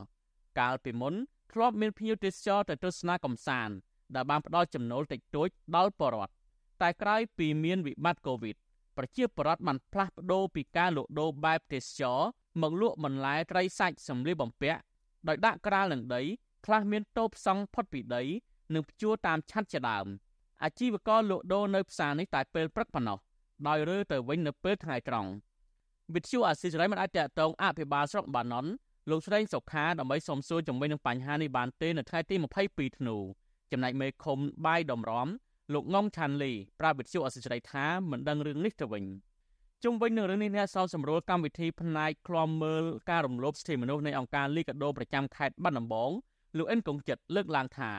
កាលពីមុន ធ្លាប់មានភ្ញៀវទេសចរទៅទស្សនាកំសាន្តដែលបានផ្ដល់ចំណូលតិចតួចដល់ពលរដ្ឋតែក្រោយពីមានវិបត្តិកូវីដប្រជាពលរដ្ឋបានផ្លាស់ប្ដូរពីការលក់ដូរបែបទេសចរមកលក់បន្លែត្រីសាច់សម្លៀកបំពាក់ដោយដាក់ក្រាលនឹងដីខ្លះមានតូបសង់ផុតពីដីនិងព្យួរតាមឆ័ត្រជាដើមអាជីវករលក់ដូរនៅផ្សារនេះតែពេលព្រឹកប៉ុណ្ណោះដោយរើទៅវិញនៅពេលថ្ងៃត្រង់វិទ្យុអាស៊ីសេរីមិនអាចតតងអភិបាលស្រុកបាណុន លោកស្រីសុខាដើម្បីសំសួរជំវិញនឹងបញ្ហានេះបានទេនៅថ្ងៃទី22ធ្នូចំណែកមេឃុំបាយដំរំលោកងងឆាន់លីប្រាប់វិទ្យុអសិរ័យថាមិនដឹងរឿងនេះទៅវិញជុំវិញនឹងរឿងនេះអ្នកសល់សម្រួលកម្មវិធីផ្នែកឃ្លាំមើលការរំលោភសិទ្ធិមនុស្សនៃអង្គការលីកាដូប្រចាំខេត្តបាត់ដំបងលោកអិនកុងចិត្តលើកឡើងថា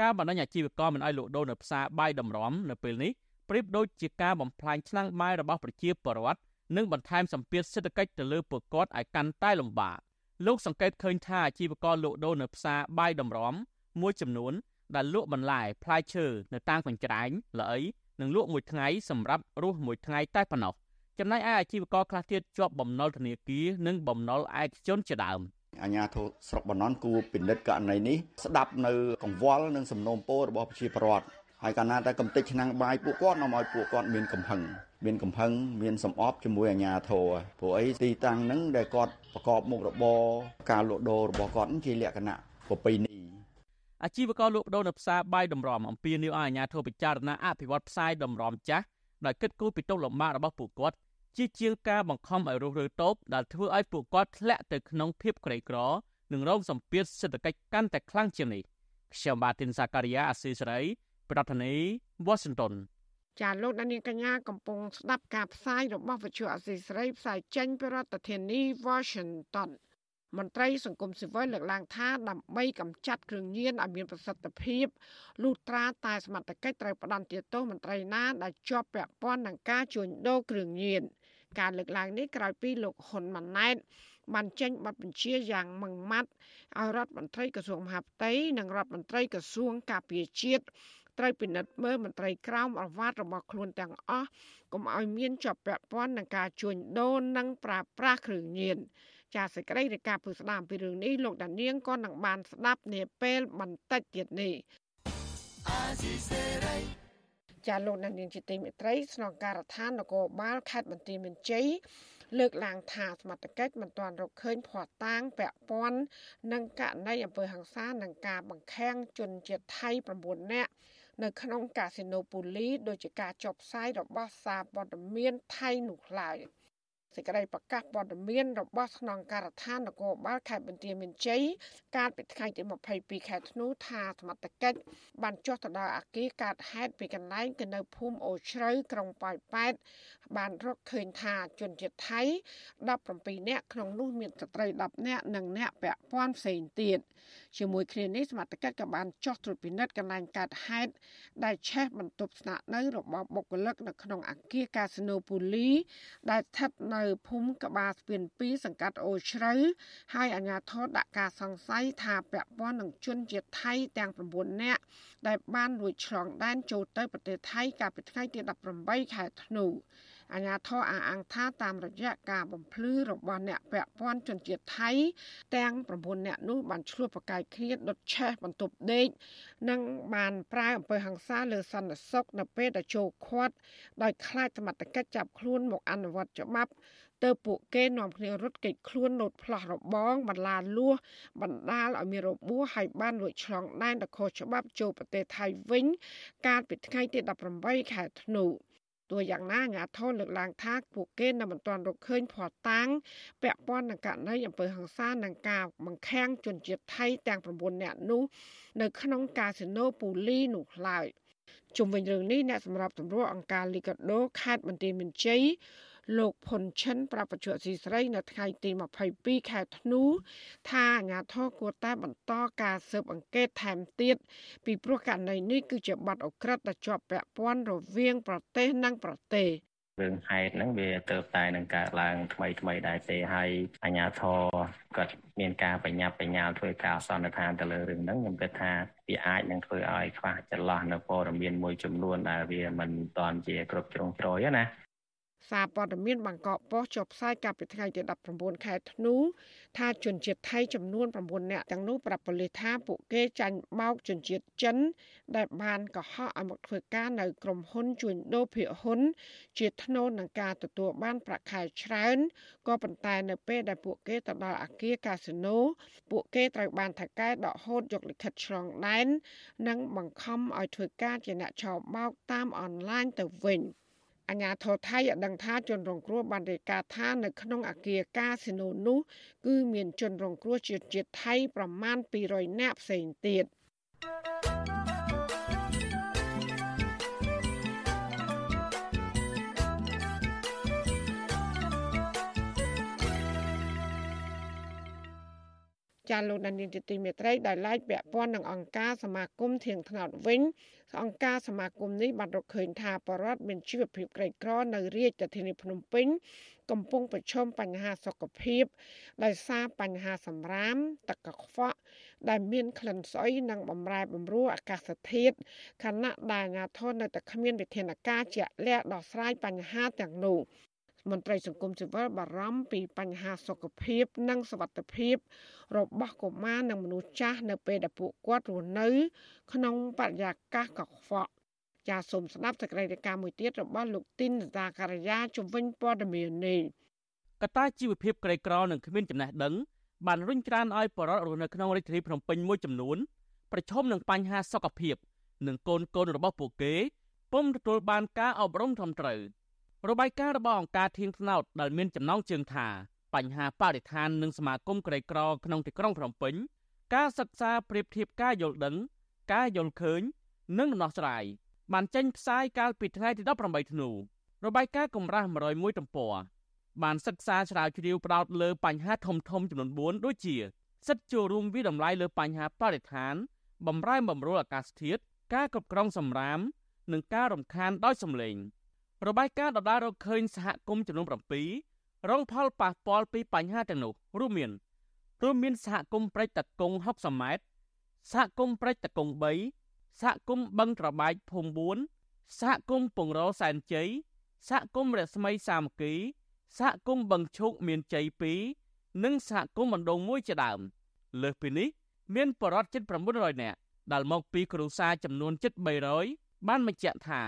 ការបណ្ដេញអាជីវករមិនឲ្យលក់ដូរនៅផ្សារបាយដំរំនៅពេលនេះប្រៀបដូចជាការបំផ្លាញឆ្នាំងបាយរបស់ប្រជាពលរដ្ឋនិងបន្ថែមសម្ពាធសេដ្ឋកិច្ចទៅលើពលរដ្ឋឲ្យកាន់តែលំបាក លោកសង្កេតឃើញថាអាជីវករលក់ដូរនៅផ្សារបាយដំរំមួយចំនួន ដែលលក់បន្លែផ្លែឈើនៅតាមកញ្ច្រែងល្អីនិងលក់មួយថ្ងៃសម្រាប់រស់មួយថ្ងៃតែប៉ុណ្ណោះចំណែកឯអាជីវករខ្លះទៀតជាប់បំណុលធនាគារនិងបំណុលឯកជនជាដើមអាញាធរស្រុកបណន់គួរពិនិត្យករណីនេះស្ដាប់នៅកង្វល់និងសំណូមពររបស់ប្រជាពលរដ្ឋហើយកាលណាតែកំតិចឆ្នាំងបាយពួកគាត់នាំឲ្យពួកគាត់មានកំហឹង មានកំហឹងមានសំអប់ជាមួយអាញាធរព្រោះអីទីតាំងហ្នឹងដែលគាត់ប្រកបមុខរបរការលក់ដូររបស់គាត់ជាលក្ខណៈប្រពៃណីអាជីវករលក់ដូរនៅផ្សារបាយតម្រំអំពីនីវឲ្យអាជ្ញាធរពិចារណាអភិវឌ្ឍផ្សារតម្រំចាស់ដោយគិតគូរពីទុកលំបាករបស់ពួកគាត់ជាជាងការបង្ខំឲ្យរុះរើតូបដែលធ្វើឲ្យពួកគាត់ធ្លាក់ទៅក្នុងភាពក្រីក្រនិងរងសម្ពាធសេដ្ឋកិច្ចកាន់តែខ្លាំងជាងនេះខ្ញុំបាទទីនសាការីយ៉ាអស៊ីសេរី ប្រធានាធិបតី Washington ចាលោកដានៀងកញ្ញាកំពុងស្ដាប់ការផ្សាយរបស់វិទ្យុអស៊ីសេរីផ្សាយចេញពីរដ្ឋធានី Washington មន្ត្រីសង្គមស៊ីវិលលើកឡើងថាដើម្បីកម្ចាត់គ្រឿងញៀនឲ្យមានប្រសិទ្ធភាពលុះត្រាតែសមត្ថកិច្ចត្រូវផ្ដន្ទាទោសមន្ត្រីណាដែលជាប់ពាក់ព័ន្ធនឹងការជួញដូរគ្រឿងញៀនការលើកឡើងនេះក្រោយពីលោកហ៊ុនម៉ាណែតបានចេញបទបញ្ជាយ៉ាងម៉ឺងម៉ាត់ឲ្យរដ្ឋមន្ត្រីក្រសួងមហាផ្ទៃនិងរដ្ឋមន្ត្រីក្រសួងការពារជាតិ ត្រូវពិនិត្យមើលមន្ត្រីក្រមអាវ៉ាត់របស់ខ្លួនទាំងអស់កុំឲ្យមានជាប់ពាក់ព័ន្ធនឹងការជួញដូរនិងប្រើប្រាស់គ្រឿងញៀនចាសសេចក្តីរាយការណ៍ពុស្ដាមពីរឿងនេះលោកដានៀងក៏នឹងបានស្ដាប់នាពេលបន្តិចទៀតនេះចាលោកដានៀងជាទីមេត្រីស្នងការដ្ឋាននគរបាលខេត្តបន្ទាយមានជ័យលើកឡើងថាសមត្ថកិច្ចមិនទាន់រកឃើញភ័ស្តុតាងពាក់ព័ន្ធនឹងករណីអំពើហិង្សានិងការបង្ខាំងជនជាតិថៃ9នាក់ នៅក្នុងកាស៊ីណូពូលីដោយជាការចុះផ្សាយរបស់សារព័ត៌មានថៃនោះឡើយ។ សេចក្តីប្រកាសព័ត៌មានរបស់ស្នងការដ្ឋាននគរបាលខេត្តបន្ទាយមានជ័យកាលពីថ្ងៃទី22ខែធ្នូថាសមត្ថកិច្ចបានចុះទៅដល់អគារកើតហេតុពីកន្លែងទៅនៅភូមិអូជ្រៅក្រុងប៉ោយប៉ែតបានរកឃើញថាជនជាតិថៃ17នាក់ក្នុងនោះមានស្ត្រី10នាក់និងអ្នកពាក់ព័ន្ធផ្សេងទៀតជាមួយគ្នានេះសមត្ថកិច្ចក៏បានចុះត្រួតពិនិត្យកន្លែងកើតហេតុដែលឆេះបន្ទប់ស្នាក់នៅរបស់បុគ្គលិកនៅក្នុងអគារកាស៊ីណូពូលីដែលស្ថិតនៅនៅភូមិកបាស្ពាន2សង្កាត់អូជ្រៅហើយអាជ្ញាធរដាក់ការសង្ស័យថាពាក់ព័ន្ធនឹងជនជាតិថៃទាំង9នាក់ដែលបានលួចឆ្លងដែនចូលទៅប្រទេសថៃកាលពីថ្ងៃទី18ខែធ្នូ អាញាធរអះអាងថាតាមរយៈការបំភ្លឺរបស់អ្នកពាក់ព័ន្ធជនជាតិថៃ ទាំង9នាក់នោះបានឆ្លោះប្រកែកគ្នាដុតឆេះបន្ទប់ដេកនិងបានប្រើអំពើហិង្សាលើសន្តិសុខនៅពេលដែលចូលឃាត់ដោយខ្លាចសមត្ថកិច្ចចាប់ខ្លួនមកអនុវត្តច្បាប់ទៅពួកគេនាំគ្នារត់គេចខ្លួនលោតផ្លោះរបងបន្លាលួសបណ្ដាលឲ្យមានរបួសហើយបានលួចឆ្លងដែនទៅខុសច្បាប់ចូលប្រទេសថៃវិញ កាលពីថ្ងៃទី18ខែធ្នូ ទោះយ៉ាងណាអាជ្ញាធរលើកឡើងថាពួកគេនៅមិនទាន់រកឃើញភ័ស្តុតាងពាក់ព័ន្ធនឹងករណីអំពើហិង្សានិងការបង្ខាំងជនជាតិថៃទាំង9នាក់នោះនៅក្នុងកាស៊ីណូពូលីនោះឡើយជុំវិញរឿងនេះអ្នកសម្របសម្រួលអង្គការលីកាដូខេត្តបន្ទាយមានជ័យ លោកផុនឈិនប្រាប់បច្ចុប្បន្នស៊ីស្រី នៅថ្ងៃទី22ខែធ្នូថាអាញាធរគួរតែបន្តការស៊ើបអង្កេតថែមទៀតពីព្រោះករណីនេះគឺជាបទអក្រិតដែលជាប់ពាក់ព័ន្ធរវាង ប្រទេសនិងប្រទេសរឿងហេតុហ្នឹងវាទៅតែនឹងកើតឡើងថ្មីថ្មីដែរទេហើយអាជ្ញាធរគាត់មានការបញ្ញាប់បញ្ញាលធ្វើការសន្និដ្ឋានទៅលើរឿងហ្នឹងខ្ញុំគិតថាវាអាចនឹងធ្វើឲ្យខ្វះចន្លោះនៅព័ត៌មានមួយចំនួនដែលវាមិនតាន់ជាគ្រប់ជ្រុងជ្រោយណា សារព័ត៌មានបាងកកប៉ុស្តិ៍ចុះផ្សាយកាលពីថ្ងៃទី19ខែធ្នូថាជនជាតិថៃចំនួន9នាក់ទាំងនោះប្រាប់ប៉ូលីសថាពួកគេចាញ់បោកជនជាតិចិន ដែលបានកុហកឲ្យមកធ្វើការនៅក្រុមហ៊ុនជួញដូរភាគហ៊ុន ជាថ្នូរនឹងការទទួលបានប្រាក់ខែច្រើនក៏ប៉ុន្តែនៅពេលដែលពួកគេទៅដល់អគារកាស៊ីណូពួកគេត្រូវបានថៅកែដកហូតយកលិខិតឆ្លងដែននិងបង្ខំឲ្យធ្វើការជាអ្នកឆោបបោកតាមអនឡាញទៅវិញ។ អាញាធរថៃឲ្យដឹងថាជនរងគ្រោះបានរាយការណ៍ថានៅក្នុងអាគារកាស៊ីណូនោះគឺមានជនរងគ្រោះជាតិជាតិថៃប្រមាណ200នាក់ផ្សេងទៀត ចាលោកដានីទីមេត្រីដែលឡាយពាក់ព័ន្ធនឹងអង្គការសមាគមធៀងថ្នោតវិញអង្គការសមាគមនេះបានរកឃើញថាបរដ្ឋមានជីវភាពក្រីក្រនៅរាជធានីភ្នំពេញកំពុងប្រឈមបញ្ហាសុខភាពដោយសារបញ្ហាសម្រាមទឹកកខ្វក់ដែលមានក្លិនស្អុយនិងបំរែបំរួលអាកាសធាតុខណៈដែលអាជ្ញាធរនៅតែគ្មានវិធានការជាក់លាក់ដោះស្រាយបញ្ហាទាំងនោះ មន្ត្រីសង្គមស៊ីវិលបារម្ភពីបញ្ហាសុខភាព និងសុវត្ថិភាព របស់កុមារនិងមនុស្សចាស់នៅពេលដែលពួកគាត់រស់នៅ ក្នុងបរិយាកាសកខ្វក់ចាសសូមស្ដាប់សេចក្តីរាយការណ៍មួយទៀតរបស់លោកទីនសាការីយ៉ាជំវិញព័ត៌មាននេះកត្តាជីវភាពក្រីក្រនិងគ្មានចំណេះដឹងបានរុញច្រានឲ្យបរិវត្តរស់នៅក្នុងរាជធានីភ្នំពេញមួយចំនួនប្រឈមនឹងបញ្ហាសុខភាព និងកូនកូនរបស់ពួកគេពុំទទួលបានការអប់រំត្រឹមត្រូវ របាយការណ៍របស់អង្គការធៀងថ្នោតដែលមានចំណងជើងថាបញ្ហាបរិស្ថាននិងសមាគមក្រីក្រក្នុងទីក្រុងភ្នំពេញ ការសិក្សាប្រៀបធៀបការយល់ដឹង ការយល់ឃើញ និងដំណោះស្រាយបានចេញផ្សាយកាលពីថ្ងៃទី18ធ្នូរបាយការណ៍កម្រាស់101ទំព័របានសិក្សាស្រាវជ្រាវផ្ដោតលើបញ្ហាធំធំចំនួន4ដូចជាសិទ្ធិចូលរួមវិតម្លៃលើបញ្ហាបរិស្ថានបំរែបំរួលអាកាសធាតុការគ្រប់គ្រងសម្រាម និងការរំខានដោយសម្លេង របាយការណ៍ដដែលរកឃើញសហគមន៍ចំនួន7រងផលប៉ះពាល់ពីបញ្ហាទាំងនោះរួមមានរួមមានសហគមន៍ព្រែកតកុង60ម៉ែត្រសហគមន៍ព្រែកតកុង3សហគមន៍បឹងត្របែកភូមិ4សហគមន៍ពងរសែនជ័យសហគមន៍រស្មីសាមគ្គីសហគមន៍បឹងឈូកមានជ័យ2និងសហគមន៍បណ្ដងមួយជាដើម លើសពីនេះ មានបរិវត្តជិត900នាក់ដែលមកពីគ្រួសារចំនួនជិត300បានបញ្ជាក់ថា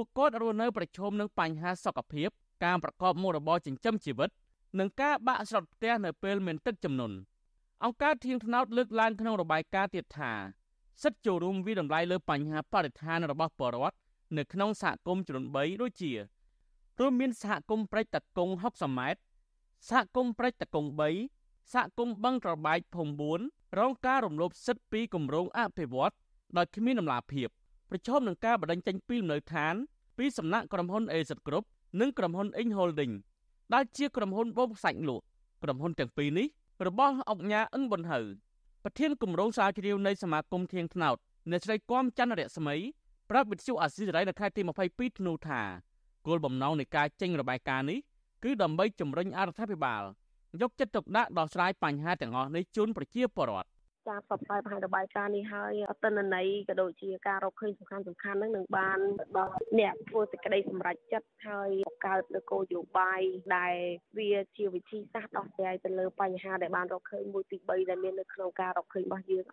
ពួកគាត់រស់នៅប្រឈមនឹងបញ្ហាសុខភាពការប្រកបមុខរបរចិញ្ចឹមជីវិត និងការបាក់ស្រុតផ្ទះនៅពេលមានទឹកជំនន់អង្គការធៀងថ្នោតលើកឡើងក្នុងរបាយការណ៍ទៀតថាសិទ្ធិចូលរួមវិតម្លៃលើបញ្ហាបរិស្ថានរបស់ប្រជាពលរដ្ឋនៅក្នុងសហគមន៍ចំនួន3ដូចជារួមមានសហគមន៍ព្រែកតកុង60ម៉ែត្រសហគមន៍ព្រែកតកុង3សហគមន៍បឹងត្របែកភូមិ4រងការរំលោភសិទ្ធិពីគម្រោងអភិវឌ្ឍដោយគ្មានដំណាភៀប ប្រឈមនឹងការបដិញ្ញចេញពីលំនៅឋានពីសំណាក់ក្រុមហ៊ុន Aset Group និងក្រុមហ៊ុន Ing Holding ដែលជាក្រុមហ៊ុនបូមខ្សាច់លក់ក្រុមហ៊ុនទាំងពីរនេះរបស់អង្គញាអឹងប៊ុនហៅប្រធានគម្រោងស្រាវជ្រាវនៃសមាគមធៀងថ្នោតអ្នកស្រីគំច័ន្ទរស្មីប្រាប់វិទ្យុអាស៊ីសេរីនៅខែទី22ធ្នូថាគោលបំណងនៃការចេញរបាយការណ៍នេះគឺដើម្បីជំរុញអរដ្ឋាភិបាលយកចិត្តទុកដាក់ដោះស្រាយបញ្ហាទាំងអស់នេះជូនប្រជាពលរដ្ឋ ការផ្សព្វផ្សាយបង្ហាញរបាយការណ៍នេះហើយអត្តនន័យក៏ដូចជាការរកឃើញសំខាន់សំខាន់ហ្នឹងនឹងបានដល់អ្នកធ្វើសេចក្តីសម្រេចចិត្តហើយបង្កើតនូវគោលនយោបាយដែលវាជាវិធីសាស្ត្រដោះស្រាយទៅលើបញ្ហាដែលបានរកឃើញមួយទី3ដែលមាននៅក្នុងការរកឃើញរបស់យើង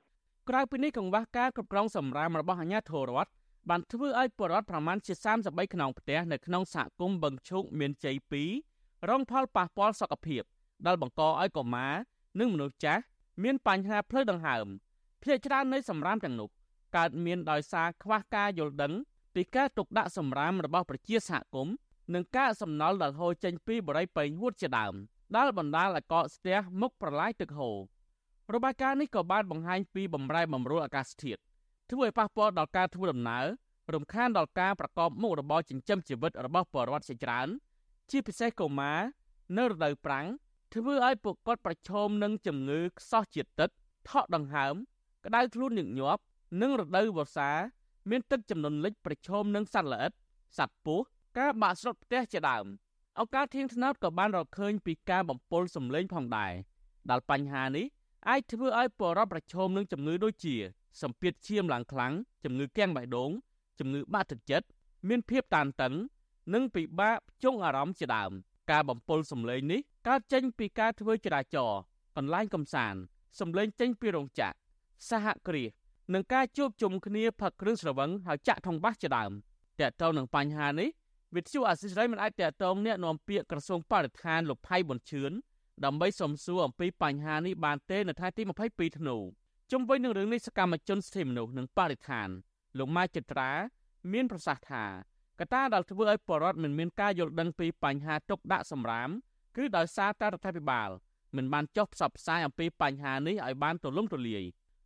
ក្រៅពីនេះកង្វះការគ្រប់គ្រងសម្រាមរបស់អាជ្ញាធររដ្ឋបានធ្វើឲ្យពលរដ្ឋប្រមាណជា33ខ្នងផ្ទះនៅក្នុងសហគមន៍បឹងឈូកមានជ័យ2រងផលប៉ះពាល់សុខភាពដែលបង្កឲ្យកុមារនិងមនុស្សចាស់ មានបញ្ហាផ្លូវដង្ហើមភ្នាក់ច្រើននៃសម្រាមទាំងនោះកើតមានដោយសារខ្វះការយល់ដឹងពីការទុកដាក់សម្រាមរបស់ប្រជាសហគមន៍និងការសំណល់ដែលហូរចេញពីបរិយាពេញហួតជាដើមដែលបណ្ដាលឲ្យកកស្ទះមុខប្រឡាយទឹកហូររបាយការណ៍នេះក៏បានបង្ហាញពីបំរែបំរួលអាកាសធាតុធ្វើឲ្យប៉ះពាល់ដល់ការធ្វើដំណើររំខានដល់ការប្រកបមុខរបរចិញ្ចឹមជីវិតរបស់ប្រជាពលរដ្ឋជាច្រើន ជាពិសេសកុមារនៅរដូវប្រាំង ធ្វើឲ្យពួកគាត់ប្រឈមនឹងជំងឺខ្សោះជាតិទឹកថក់ដង្ហើម ក្តៅខ្លួនញឹកញាប់ និងរដូវវស្សា មានទឹកចំនួនលិចប្រឈមនឹងសត្វល្អិតសត្វពស់ការបាក់ស្រុតផ្ទះជាដើមអង្គការធៀងថ្នោតក៏បានរកឃើញពីការបំពុលសម្លេងផងដែរដែលបញ្ហានេះអាចធ្វើឲ្យពលរដ្ឋប្រឈមនឹងជំងឺដូចជាសម្ពាធឈាមឡើងខ្លាំងជំងឺគាំងបេះដូងជំងឺបាក់ទឹកចិត្តមានភាពតានតឹង និងពិបាកភ្ជង់អារម្មណ៍ជាដើម ការបំពុលសម្លេងនេះ កើតចេញពីការធ្វើចរាចរណ៍កន្លែងកំសាន្តសម្លេងចេញពីរោងចក្រសហគ្រាសនិងការជួបជុំគ្នាផឹកគ្រឿងស្រវឹងហើយចាក់ថងបាសជាដើមតើតើនឹងបញ្ហានេះវិទ្យុអាស៊ីសេរីមិនអាចតតងអ្នកនាំពាក្យក្រសួងបរិស្ថានលោកផៃប៊ុនឈឿនដើម្បីសំសួរអំពីបញ្ហានេះបានទេនៅថ្ងៃទី22ធ្នូជុំវិញនឹងរឿងនេះសកម្មជនសិទ្ធិមនុស្សនិងបរិស្ថានលោកម៉ែចត្រា មានប្រសាសន៍ថាកត្តាដែលធ្វើឲ្យបរដ្ឋមិនមានការយល់ដឹងពីបញ្ហាទុកដាក់សម្រាម គឺដោយសារតែរដ្ឋាភិបាលមិនបានចុះផ្សព្វផ្សាយអំពីបញ្ហានេះឲ្យបានទូលំទូលាយ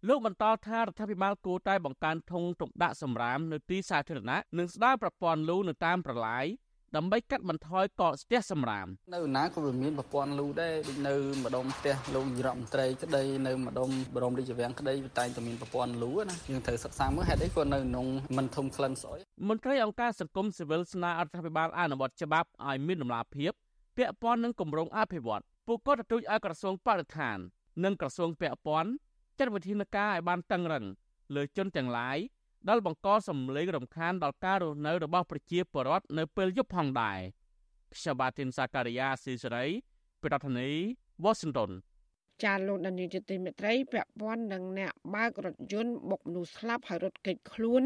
លោកបន្តថារដ្ឋាភិបាលគួរតែបង្កើនធុងទុកដាក់សម្រាមនៅទីសាធារណៈនិងស្ដារប្រព័ន្ធលូនៅតាមប្រឡាយដើម្បីកាត់បន្ថយកកស្ទះសម្រាមនៅណាក៏វាមានប្រព័ន្ធលូដែរដូចនៅម្ដុំផ្ទះលោកនាយរដ្ឋមន្ត្រីក្តីនៅម្ដុំបរមរាជវាំងក្តីវាតែងតែមានប្រព័ន្ធលូណាយើងត្រូវសិក្សាមើលហេតុអីក៏នៅក្នុងមិនធំក្លិនស្អុយមន្ត្រីអង្គការសង្គមស៊ីវិលស្នើរដ្ឋាភិបាលអនុវត្តច្បាប់ឲ្យមានដំណាភាព ពាក់ព័ន្ធនឹងគម្រោងអភិវឌ្ឍពួកគាត់ទទូចឲ្យក្រសួងបរិស្ថាន និងក្រសួងពាក់ព័ន្ធចាត់វិធានការឲ្យបានតឹងរឹងលើជនទាំងឡាយដែលបង្កសម្លេងរំខានដល់ការរស់នៅរបស់ប្រជាពលរដ្ឋនៅពេលយប់ផងដែរខ្ញុំបាទទីនសាការីយ៉ាស៊ីសេរីប្រធានាធិបតី Washington ចាលោកដានីលជាទីមេត្រីពាក់ព័ន្ធនឹងអ្នកបើករថយន្តបុកមនុស្សស្លាប់ហើយរត់គេចខ្លួន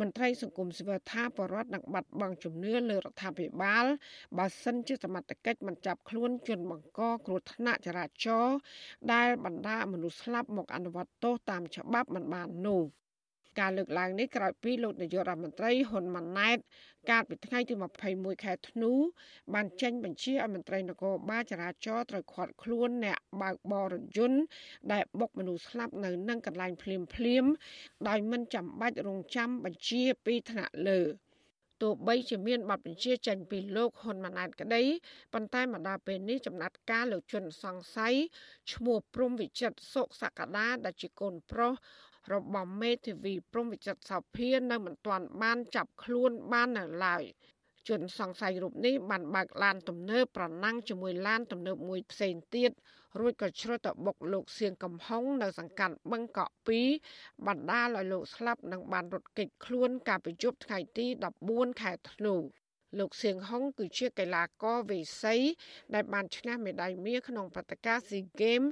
មន្ត្រីសង្គមស៊ីវិលថាបរដ្ឋនឹងបាត់បង់ជំនឿលើរដ្ឋាភិបាលបើសិនជាសមត្ថកិច្ចមិនចាប់ខ្លួនជនបង្កគ្រោះថ្នាក់ចរាចរណ៍ដែលបណ្ដាមនុស្សស្លាប់មកអនុវត្តទោសតាមច្បាប់មិនបាននោះ ការលើកឡើងនេះក្រោយពីលោកនាយករដ្ឋមន្ត្រីហ៊ុនម៉ាណែតកាលពីថ្ងៃទី21ខែធ្នូបានចេញបញ្ជាឲ្យមន្ត្រីនគរបាលចរាចរណ៍ត្រូវឃាត់ខ្លួនអ្នកបើកបររថយន្តដែលបុកមនុស្សស្លាប់នៅនឹងកន្លែងភ្លាមភ្លាមដោយមិនចាំបាច់រងចាំបញ្ជាពីថ្នាក់លើទោះបីជាមានបទបញ្ជាចេញពីលោកហ៊ុនម៉ាណែតក្តីប៉ុន្តែមកដល់ពេលនេះចំណាត់ការលោកជុនសង្ស័យឈ្មោះព្រំវិចិត្រសុកសក្តាដែលជាកូនប្រុស របស់មេធាវីព្រំវិចិត្រសោភា នៅមិនទាន់បានចាប់ខ្លួនបាននៅឡើយជនសង្ស័យរូបនេះបានបើកឡានទំនើបប្រណាំងជាមួយឡានទំនើបមួយផ្សេងទៀតរួចក៏ជ្រុលទៅបុកលោកសៀងកំហុងនៅសង្កាត់បឹងកក់2បណ្ដាលឲ្យលោកស្លាប់និងបានរត់គេចខ្លួនកាលពីយប់ថ្ងៃទី14ខែធ្នូ លោកសៀងហុងគឺជាកីឡាករវេសីដែលបានឈ្នះមេដាយមាសក្នុងព្រឹត្តិការណ៍ SEA Games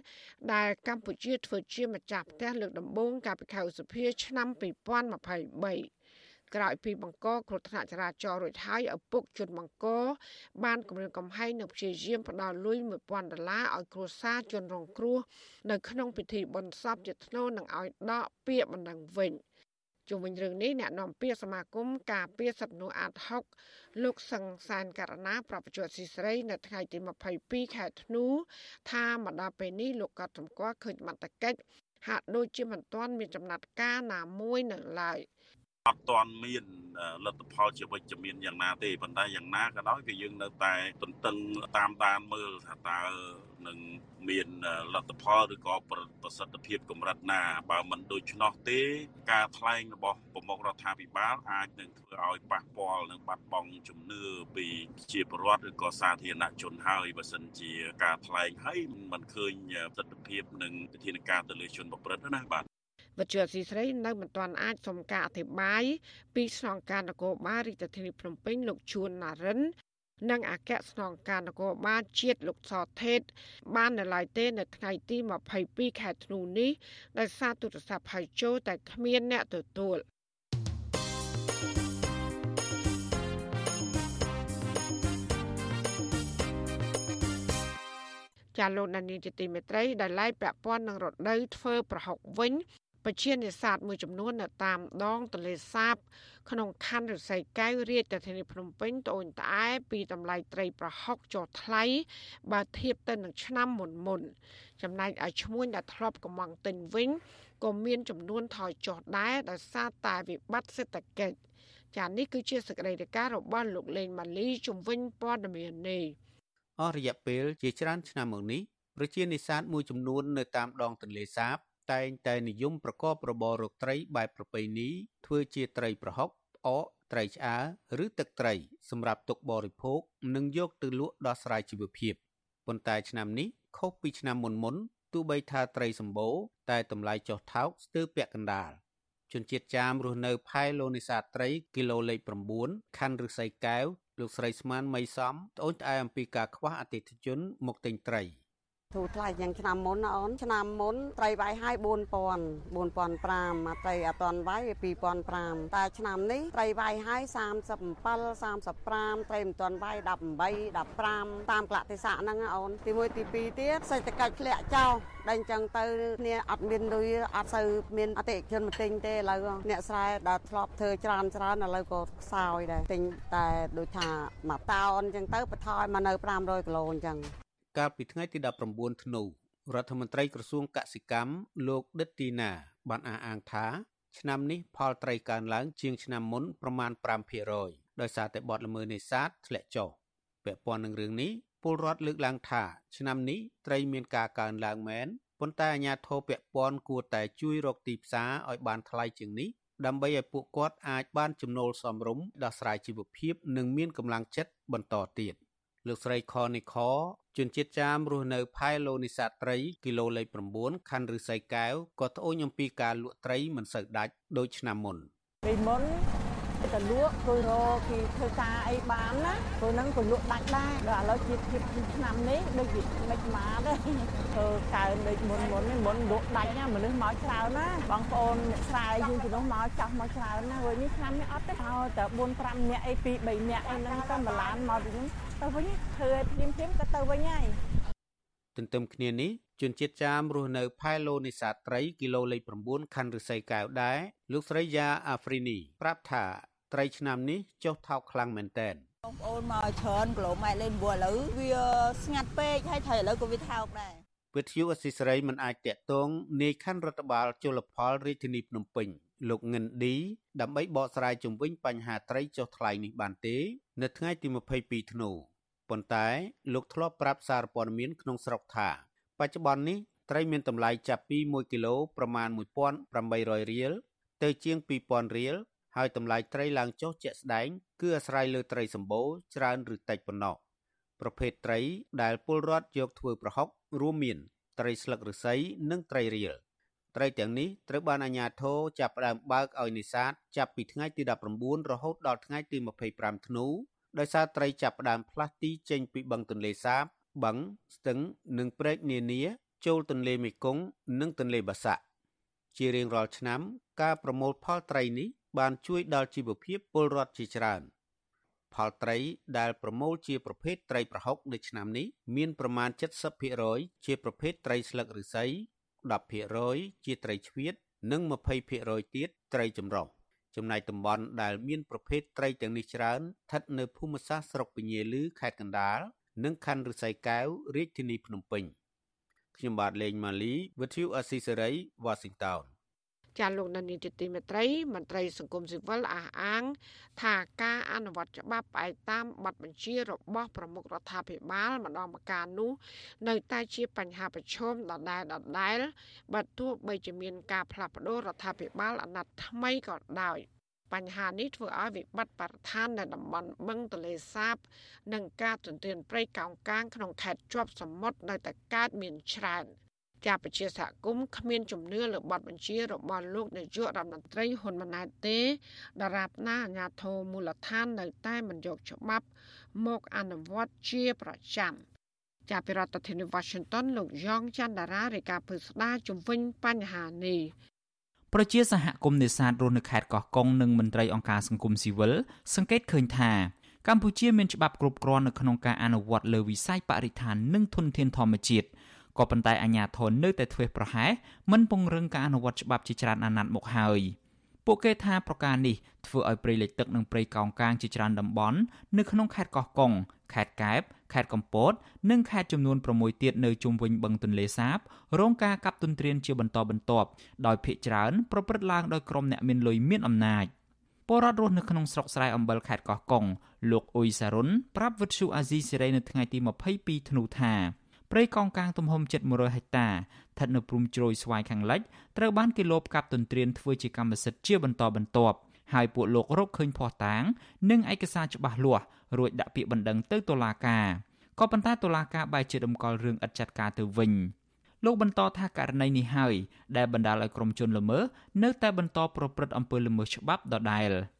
ដែលកម្ពុជាធ្វើជាម្ចាស់ផ្ទះលើកដំបូងកាលពីខែឧសភាឆ្នាំ2023ក្រោយពីបង្កគ្រោះថ្នាក់ចរាចរណ៍រួចហើយឪពុកជនបង្កបានគម្រាមកំហែងនៅព្យាយាមផ្ដល់លុយ1000ដុល្លារឲ្យគ្រួសារជនរងគ្រោះនៅក្នុងពិធីបុណ្យសពជាថ្នូរនឹងឲ្យដកពាក្យបណ្ដឹងវិញ។ ជុំវិញរឿងនេះអ្នកនាំពាក្យសមាគមការពារសិទ្ធិមនុស្សអាត6លោកសង្សានករណាប្រពន្ធស៊ីស្រី នៅថ្ងៃទី22ខែធ្នូថាមកដល់ពេលនេះលោកក៏សម្គាល់ឃើញមតកិច្ចហាក់ដូចជាមិនទាន់មានចំណាត់ការណាមួយនៅឡើយ អត់ទាន់មានលទ្ធផលជាវិជ្ជមានយ៉ាងណាទេប៉ុន្តែយ៉ាងណាក៏ដោយគឺយើងនៅតែទន្ទឹងតាមដានមើលថាតើនឹងមានលទ្ធផលឬក៏ប្រសិទ្ធភាពកម្រិតណាបើមិនដូច្នោះទេ ការថ្លែងរបស់ប្រមុខរដ្ឋាភិបាលអាចនឹងធ្វើឲ្យប៉ះពាល់នឹងបាត់បង់ជំនឿពីជាពលរដ្ឋឬក៏សាធារណជនហើយបើសិនជាការថ្លែងហើយមិនឃើញប្រសិទ្ធភាពនឹងវិធានការទៅលើជនប្រព្រឹត្តណាបាទ វិទ្យាស៊ីស្រីនៅមិនទាន់អាចសុំការអធិប្បាយពីស្នងការនគរបាលរាជធានីភ្នំពេញលោកជួនណារិននិងអគ្គស្នងការនគរបាលជាតិលោកសថេត បាននៅឡើយទេ នៅថ្ងៃទី22ខែធ្នូនេះដោយសារទូរស័ព្ទហៅចូលតែគ្មានអ្នកទទួលចាលោកនានីជាទីមេត្រីដែលឡាយពាក់ព័ន្ធនឹងរដូវធ្វើប្រហុកវិញ ពជានេសាទមួយចំនួននៅតាមដងទន្លេសាប ក្នុងខណ្ឌរិស័យកែវរាជធានីភ្នំពេញត្អូញត្អែពីតម្លៃត្រីប្រហុកចុះថ្លៃបើធៀបទៅនឹងឆ្នាំមុនមុនចំណែកឲ្យឈ្មួញដែលធ្លាប់កំងទិញវិញក៏មានចំនួនថយចុះដែរដោយសារតែវិបត្តិសេដ្ឋកិច្ចចា៎នេះគឺជាសកម្មភាពរបស់លោកលេងម៉ាលីជំវិញព័ត៌មាននេះអស់រយៈពេលជាច្រើនឆ្នាំមកនេះប្រជានេសាទមួយចំនួននៅតាមដងទន្លេសាប តែងតែនិយមប្រកបរបររកត្រីបែបប្រពៃណីធ្វើជាត្រីប្រហុកផ្អកត្រីឆ្អើរឬទឹកត្រី សម្រាប់ទុកបរិភោគនិងយកទៅលក់ដោះស្រាយជីវភាពប៉ុន្តែឆ្នាំនេះខុសពីឆ្នាំមុនមុនទោះបីថាត្រីសម្បូរតែតម្លៃចុះថោកស្ទើរពាក់កណ្ដាលជនជាតិចាមរស់នៅផែឡូនេសាត្រីគីឡូលេខ9ខណ្ឌឫស្សីកែវលោកស្រីស្មានមីសំត្អូញត្អែអំពីការខ្វះអតិថិជនមកទិញត្រី។ ធូរថ្លៃយ៉ាងឆ្នាំមុនណាអូនឆ្នាំមុនត្រីវាយឲ្យ4000 4005មកត្រីអត់ទាន់វាយ2005តែឆ្នាំនេះត្រីវាយឲ្យ37 35ត្រីមិនទាន់វាយ18 15តាមកលៈទេសៈហ្នឹងអូនទី1ទី2ទៀតសេដ្ឋកិច្ចធ្លាក់ចុះដែលអញ្ចឹងទៅគ្នាអត់មានលុយអត់សូវមានអតិថិជនមកទិញទេឥឡូវអ្នកស្រែដែលធ្លាប់ធ្វើច្រើនច្រើនឥឡូវក៏ខ្សោយដែរទិញតែដូចថាមួយតោនអញ្ចឹងទៅបន្ថយមកនៅ500គីឡូអញ្ចឹង កាលពីថ្ងៃទី19ធ្នូរដ្ឋមន្ត្រីក្រសួងកសិកម្មលោកដិតទីណា បានអះអាងថាឆ្នាំនេះផលត្រីកើនឡើងជាងឆ្នាំមុនប្រមាណ5%ដោយសារតែបទល្មើសនេសាទធ្លាក់ចុះពាក់ព័ន្ធនឹងរឿងនេះពលរដ្ឋលើកឡើងថា ឆ្នាំនេះត្រីមានការកើនឡើងមែនប៉ុន្តែអាជ្ញាធរពាក់ព័ន្ធគួរតែជួយរកទីផ្សារឲ្យបានថ្លៃជាងនេះដើម្បីឲ្យពួកគាត់អាចបានចំណូលសមរម្យដោះស្រាយជីវភាព និងមានកម្លាំងចិត្តបន្តទៀតលោកស្រីខនីខ ជនជាតិចាមរស់នៅផែឡូនីសាត្រី គីឡូលេខ9ខណ្ឌឫស្សីកែវក៏ត្អូញអំពីការលក់ត្រីមិនសូវដាច់ដូចឆ្នាំមុនពីមុន ទៅលក់គួយរកគេធ្វើការអីបានណាព្រោះហ្នឹងក៏លក់ដាច់ដែរដល់ឥឡូវជាភាពឆ្នាំនេះដូចវាមិនមកទេធ្វើកើដូចមុនមុននេះមុនលក់ដាច់ណាមនុស្សមកច្រើនណាបងប្អូនអ្នកស្រែយើងជំនួសមកចាស់មកច្រើនណាហើយនេះឆ្នាំនេះអត់ទេឲ្យតែ4 5នាក់អី2 3នាក់អីហ្នឹងទៅម្លានមកពីហ្នឹងទៅវិញធ្វើឲ្យភ្លាមភ្លាមក៏ទៅវិញហើយទន្ទឹមគ្នានេះជនជាតិចាមរស់នៅផែឡូនេសាត្រីគីឡូលេខ9ខណ្ឌរិស័យកែវដែរលោកស្រីយ៉ាអាហ្វ្រីនីប្រាប់ថា ត្រីឆ្នាំនេះចុះថោកខ្លាំងមែនទែនបងប្អូនមកច្រើនគីឡូម៉ែត្រលេងព្រោះឥឡូវវាស្ងាត់ពេកហើយត្រូវឥឡូវក៏វាថោកដែរវិទ្យុអស៊ីសេរីមិនអាចតាក់ទងនាយខណ្ឌរដ្ឋបាលជលផលរាជធានីភ្នំពេញលោកងិនឌីដើម្បីបកស្រាយជំវិញបញ្ហាត្រីចុះថ្លៃនេះបានទេ នៅថ្ងៃទី22ធ្នូប៉ុន្តែលោកធ្លាប់ប្រាប់សារព័ត៌មានក្នុងស្រុកថា បច្ចុប្បន្ននេះត្រីមានតម្លៃចាប់ពី1គីឡូប្រមាណ1800រៀលទៅជាង2000រៀល ហើយតម្លៃត្រីឡើងចុះជាក់ស្ដែង គឺអាស្រ័យលើត្រីសម្បូរច្រើនឬតិចប៉ុណ្ណោះប្រភេទត្រីដែលពលរដ្ឋយកធ្វើប្រហុករួមមាន ត្រីស្លឹកឫស្សីនិងត្រីរៀលត្រីទាំងនេះត្រូវបានអាជ្ញាធរចាប់ផ្ដើមបើកឲ្យនេសាទចាប់ពីថ្ងៃទី19រហូតដល់ថ្ងៃទី25ធ្នូដោយសារត្រីចាប់ផ្ដើមផ្លាស់ទីចេញពីបឹងទន្លេសាបបឹងស្ទឹងនិងព្រែកនានាចូលទន្លេមេគង្គនិងទន្លេបាសាក់ជារៀងរាល់ឆ្នាំ ការប្រមូលផលត្រីនេះ បានជួយដល់ជីវភាពពលរដ្ឋជាច្រើនផលត្រីដែលប្រមូលជាប្រភេទត្រីប្រហុកនៅឆ្នាំនេះមានប្រមាណ70%ជាប្រភេទត្រីស្លឹកឫស្សី10%ជាត្រីឆ្វៀតនិង20%ទៀតត្រីចម្រុះចំណែកតំបន់ដែលមានប្រភេទត្រីទាំងនេះច្រើនស្ថិតនៅភូមិសាស្ត្រស្រុកពញាលឺខេត្តកណ្ដាលនិងខណ្ឌឫស្សីកែវរាជធានីភ្នំពេញខ្ញុំបាទលេងម៉ាលី With you Assisary Washington ចាលោកនានីទីមេត្រីមន្ត្រីសង្គមស៊ីវិលអះអាង ថាការអនុវត្តច្បាប់ផ្អែកតាមបទបញ្ជារបស់ប្រមុខរដ្ឋាភិបាលម្ដងម្កាលនោះនៅតែជាបញ្ហាប្រឈមដដែលដដែលបើទោះបីជាមានការផ្លាស់ប្តូររដ្ឋាភិបាលអាណត្តិថ្មីក៏ដោយបញ្ហានេះធ្វើឲ្យវិបត្តិបរិស្ថាននៅតំបន់បឹងទន្លេសាប និងការទន្ទ្រានព្រៃកោងកាងក្នុងខេត្តជាប់សមុទ្រនៅតែកើតមានច្រើន។ ចាបជាសហគមន៍គ្មានជំនឿលើបទបញ្ជារបស់លោកនាយករដ្ឋមន្ត្រីហ៊ុនម៉ាណែតទេដរាបណាអាញាធរមូលដ្ឋាននៅតែមិនយកច្បាប់មកអនុវត្តជាប្រចាំចាប់ពីរដ្ឋធានី Washington លោកយ៉ងច័ន្ទដារារាយការណ៍ពីស្ដារជំវិញបញ្ហានេះប្រជាសហគមន៍នេសាទរស់នៅខេត្តកោះកុងនិងមន្ត្រីអង្គការសង្គមស៊ីវិលសង្កេតឃើញថាកម្ពុជាមានច្បាប់គ្រប់គ្រាន់នៅក្នុងការអនុវត្តលើវិស័យបរិស្ថាននិងធនធានធម្មជាតិ ក៏ប៉ុន្តែអាជ្ញាធរនៅតែធ្វេសប្រហែសមិនពង្រឹងការអនុវត្តច្បាប់ជាច្រើនអាណត្តិមកហើយពួកគេថាប្រការនេះធ្វើឲ្យព្រៃលិចទឹកនិងព្រៃកោងកាងជាច្រើនតំបន់នៅក្នុងខេត្តកោះកុងខេត្តកែបខេត្តកំពត និងខេត្តចំនួន6ទៀតនៅជុំវិញបឹងទន្លេសាបរងការកាប់ទន្ទ្រានជាបន្តបន្ទាប់ដោយភ ieck ច្រើនប្រព្រឹត្តឡើងដោយក្រុមអ្នកមានលុយមានអំណាចពលរដ្ឋរស់នៅក្នុងស្រុកស្រែអំបិលខេត្តកោះកុងលោកអ៊ុយសារុនប្រាប់វិទ្យុអាស៊ីសេរីនៅថ្ងៃទី22ធ្នូថា ព្រៃកោងកាងទំហំជិត100ហិកតាស្ថិតនៅព្រំជ្រោយស្វាយខាងលិចត្រូវបានគេលបកាប់ទន្ទ្រានធ្វើជាកម្មសិទ្ធិជាបន្តបន្ទាប់ហើយពួកលោករកឃើញភ័ស្តុតាង និងឯកសារច្បាស់លាស់រួចដាក់ពាក្យបណ្ដឹងទៅតុលាការក៏ប៉ុន្តែតុលាការបែរជាដំកល់រឿងឥតចាត់ការទៅវិញលោកបន្តថាករណីនេះហើយដែលបណ្ដាលឲ្យក្រុមជនល្មើសនៅតែបន្តប្រព្រឹត្តអំពើល្មើសច្បាប់ដដែល។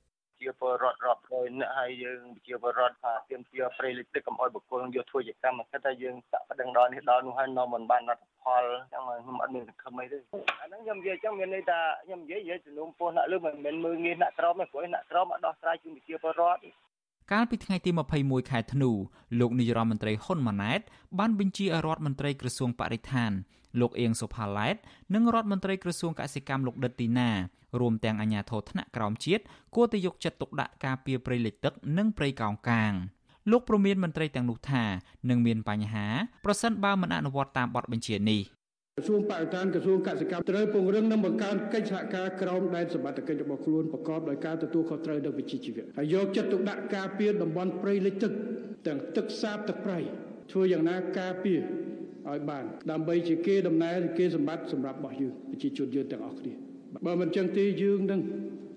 ជាពលរដ្ឋរាប់រយនាក់ហើយយើងជាពលរដ្ឋថាទាមទារព្រៃលិចទឹកកុំឲ្យបុគ្គលយកធ្វើជាកម្មសិទ្ធិតែយើងសាក់ប្តឹងដល់នេះដល់នោះហើយនៅមិនបានលទ្ធផលចឹងខ្ញុំអត់មានសង្ឃឹមអីទេអាហ្នឹងខ្ញុំនិយាយចឹងមានន័យថាខ្ញុំនិយាយនិយាយជំនុំពោះអ្នកលើមិនមែនមើងងាយអ្នកក្រមទេព្រោះអ្នកក្រមអត់ដោះស្រាយជូនប្រជាពលរដ្ឋកាលពីថ្ងៃទី21ខែធ្នូលោកនាយរដ្ឋមន្ត្រីហ៊ុនម៉ាណែតបានបញ្ជាឲ្យរដ្ឋមន្ត្រីក្រសួងបរិស្ថានលោកអៀងសុផាឡែតនិងរដ្ឋមន្ត្រីក្រសួងកសិកម្មលោកដិតទីណា រួមទាំងអាជ្ញាធរថ្នាក់ក្រោមជាតិគួរតែយកចិត្តទុកដាក់ការពារព្រៃលិចទឹក និងព្រៃកោងកាងលោកប្រមានមន្ត្រីទាំងនោះថានឹងមានបញ្ហាប្រសិនបើមិនអនុវត្តតាមបទបញ្ជានេះក្រសួងបរិស្ថានក្រសួងកសិកម្មត្រូវពង្រឹងនិងបង្កើនកិច្ចសហការក្រោមដែនសមត្ថកិច្ចរបស់ខ្លួនប្រកបដោយការទទួលខុសត្រូវនិងវិជ្ជាជីវៈហើយយកចិត្តទុកដាក់ការពារតំបន់ព្រៃលិចទឹកទាំងទឹកសាបទឹកប្រៃធ្វើយ៉ាងណាការពារឲ្យបាន ដើម្បីជាគេដំណើរគេសម្បត្តិសម្រាប់របស់យើងប្រជាជនយើងទាំងអស់គ្នា បើមិនចឹងទេយើងនឹង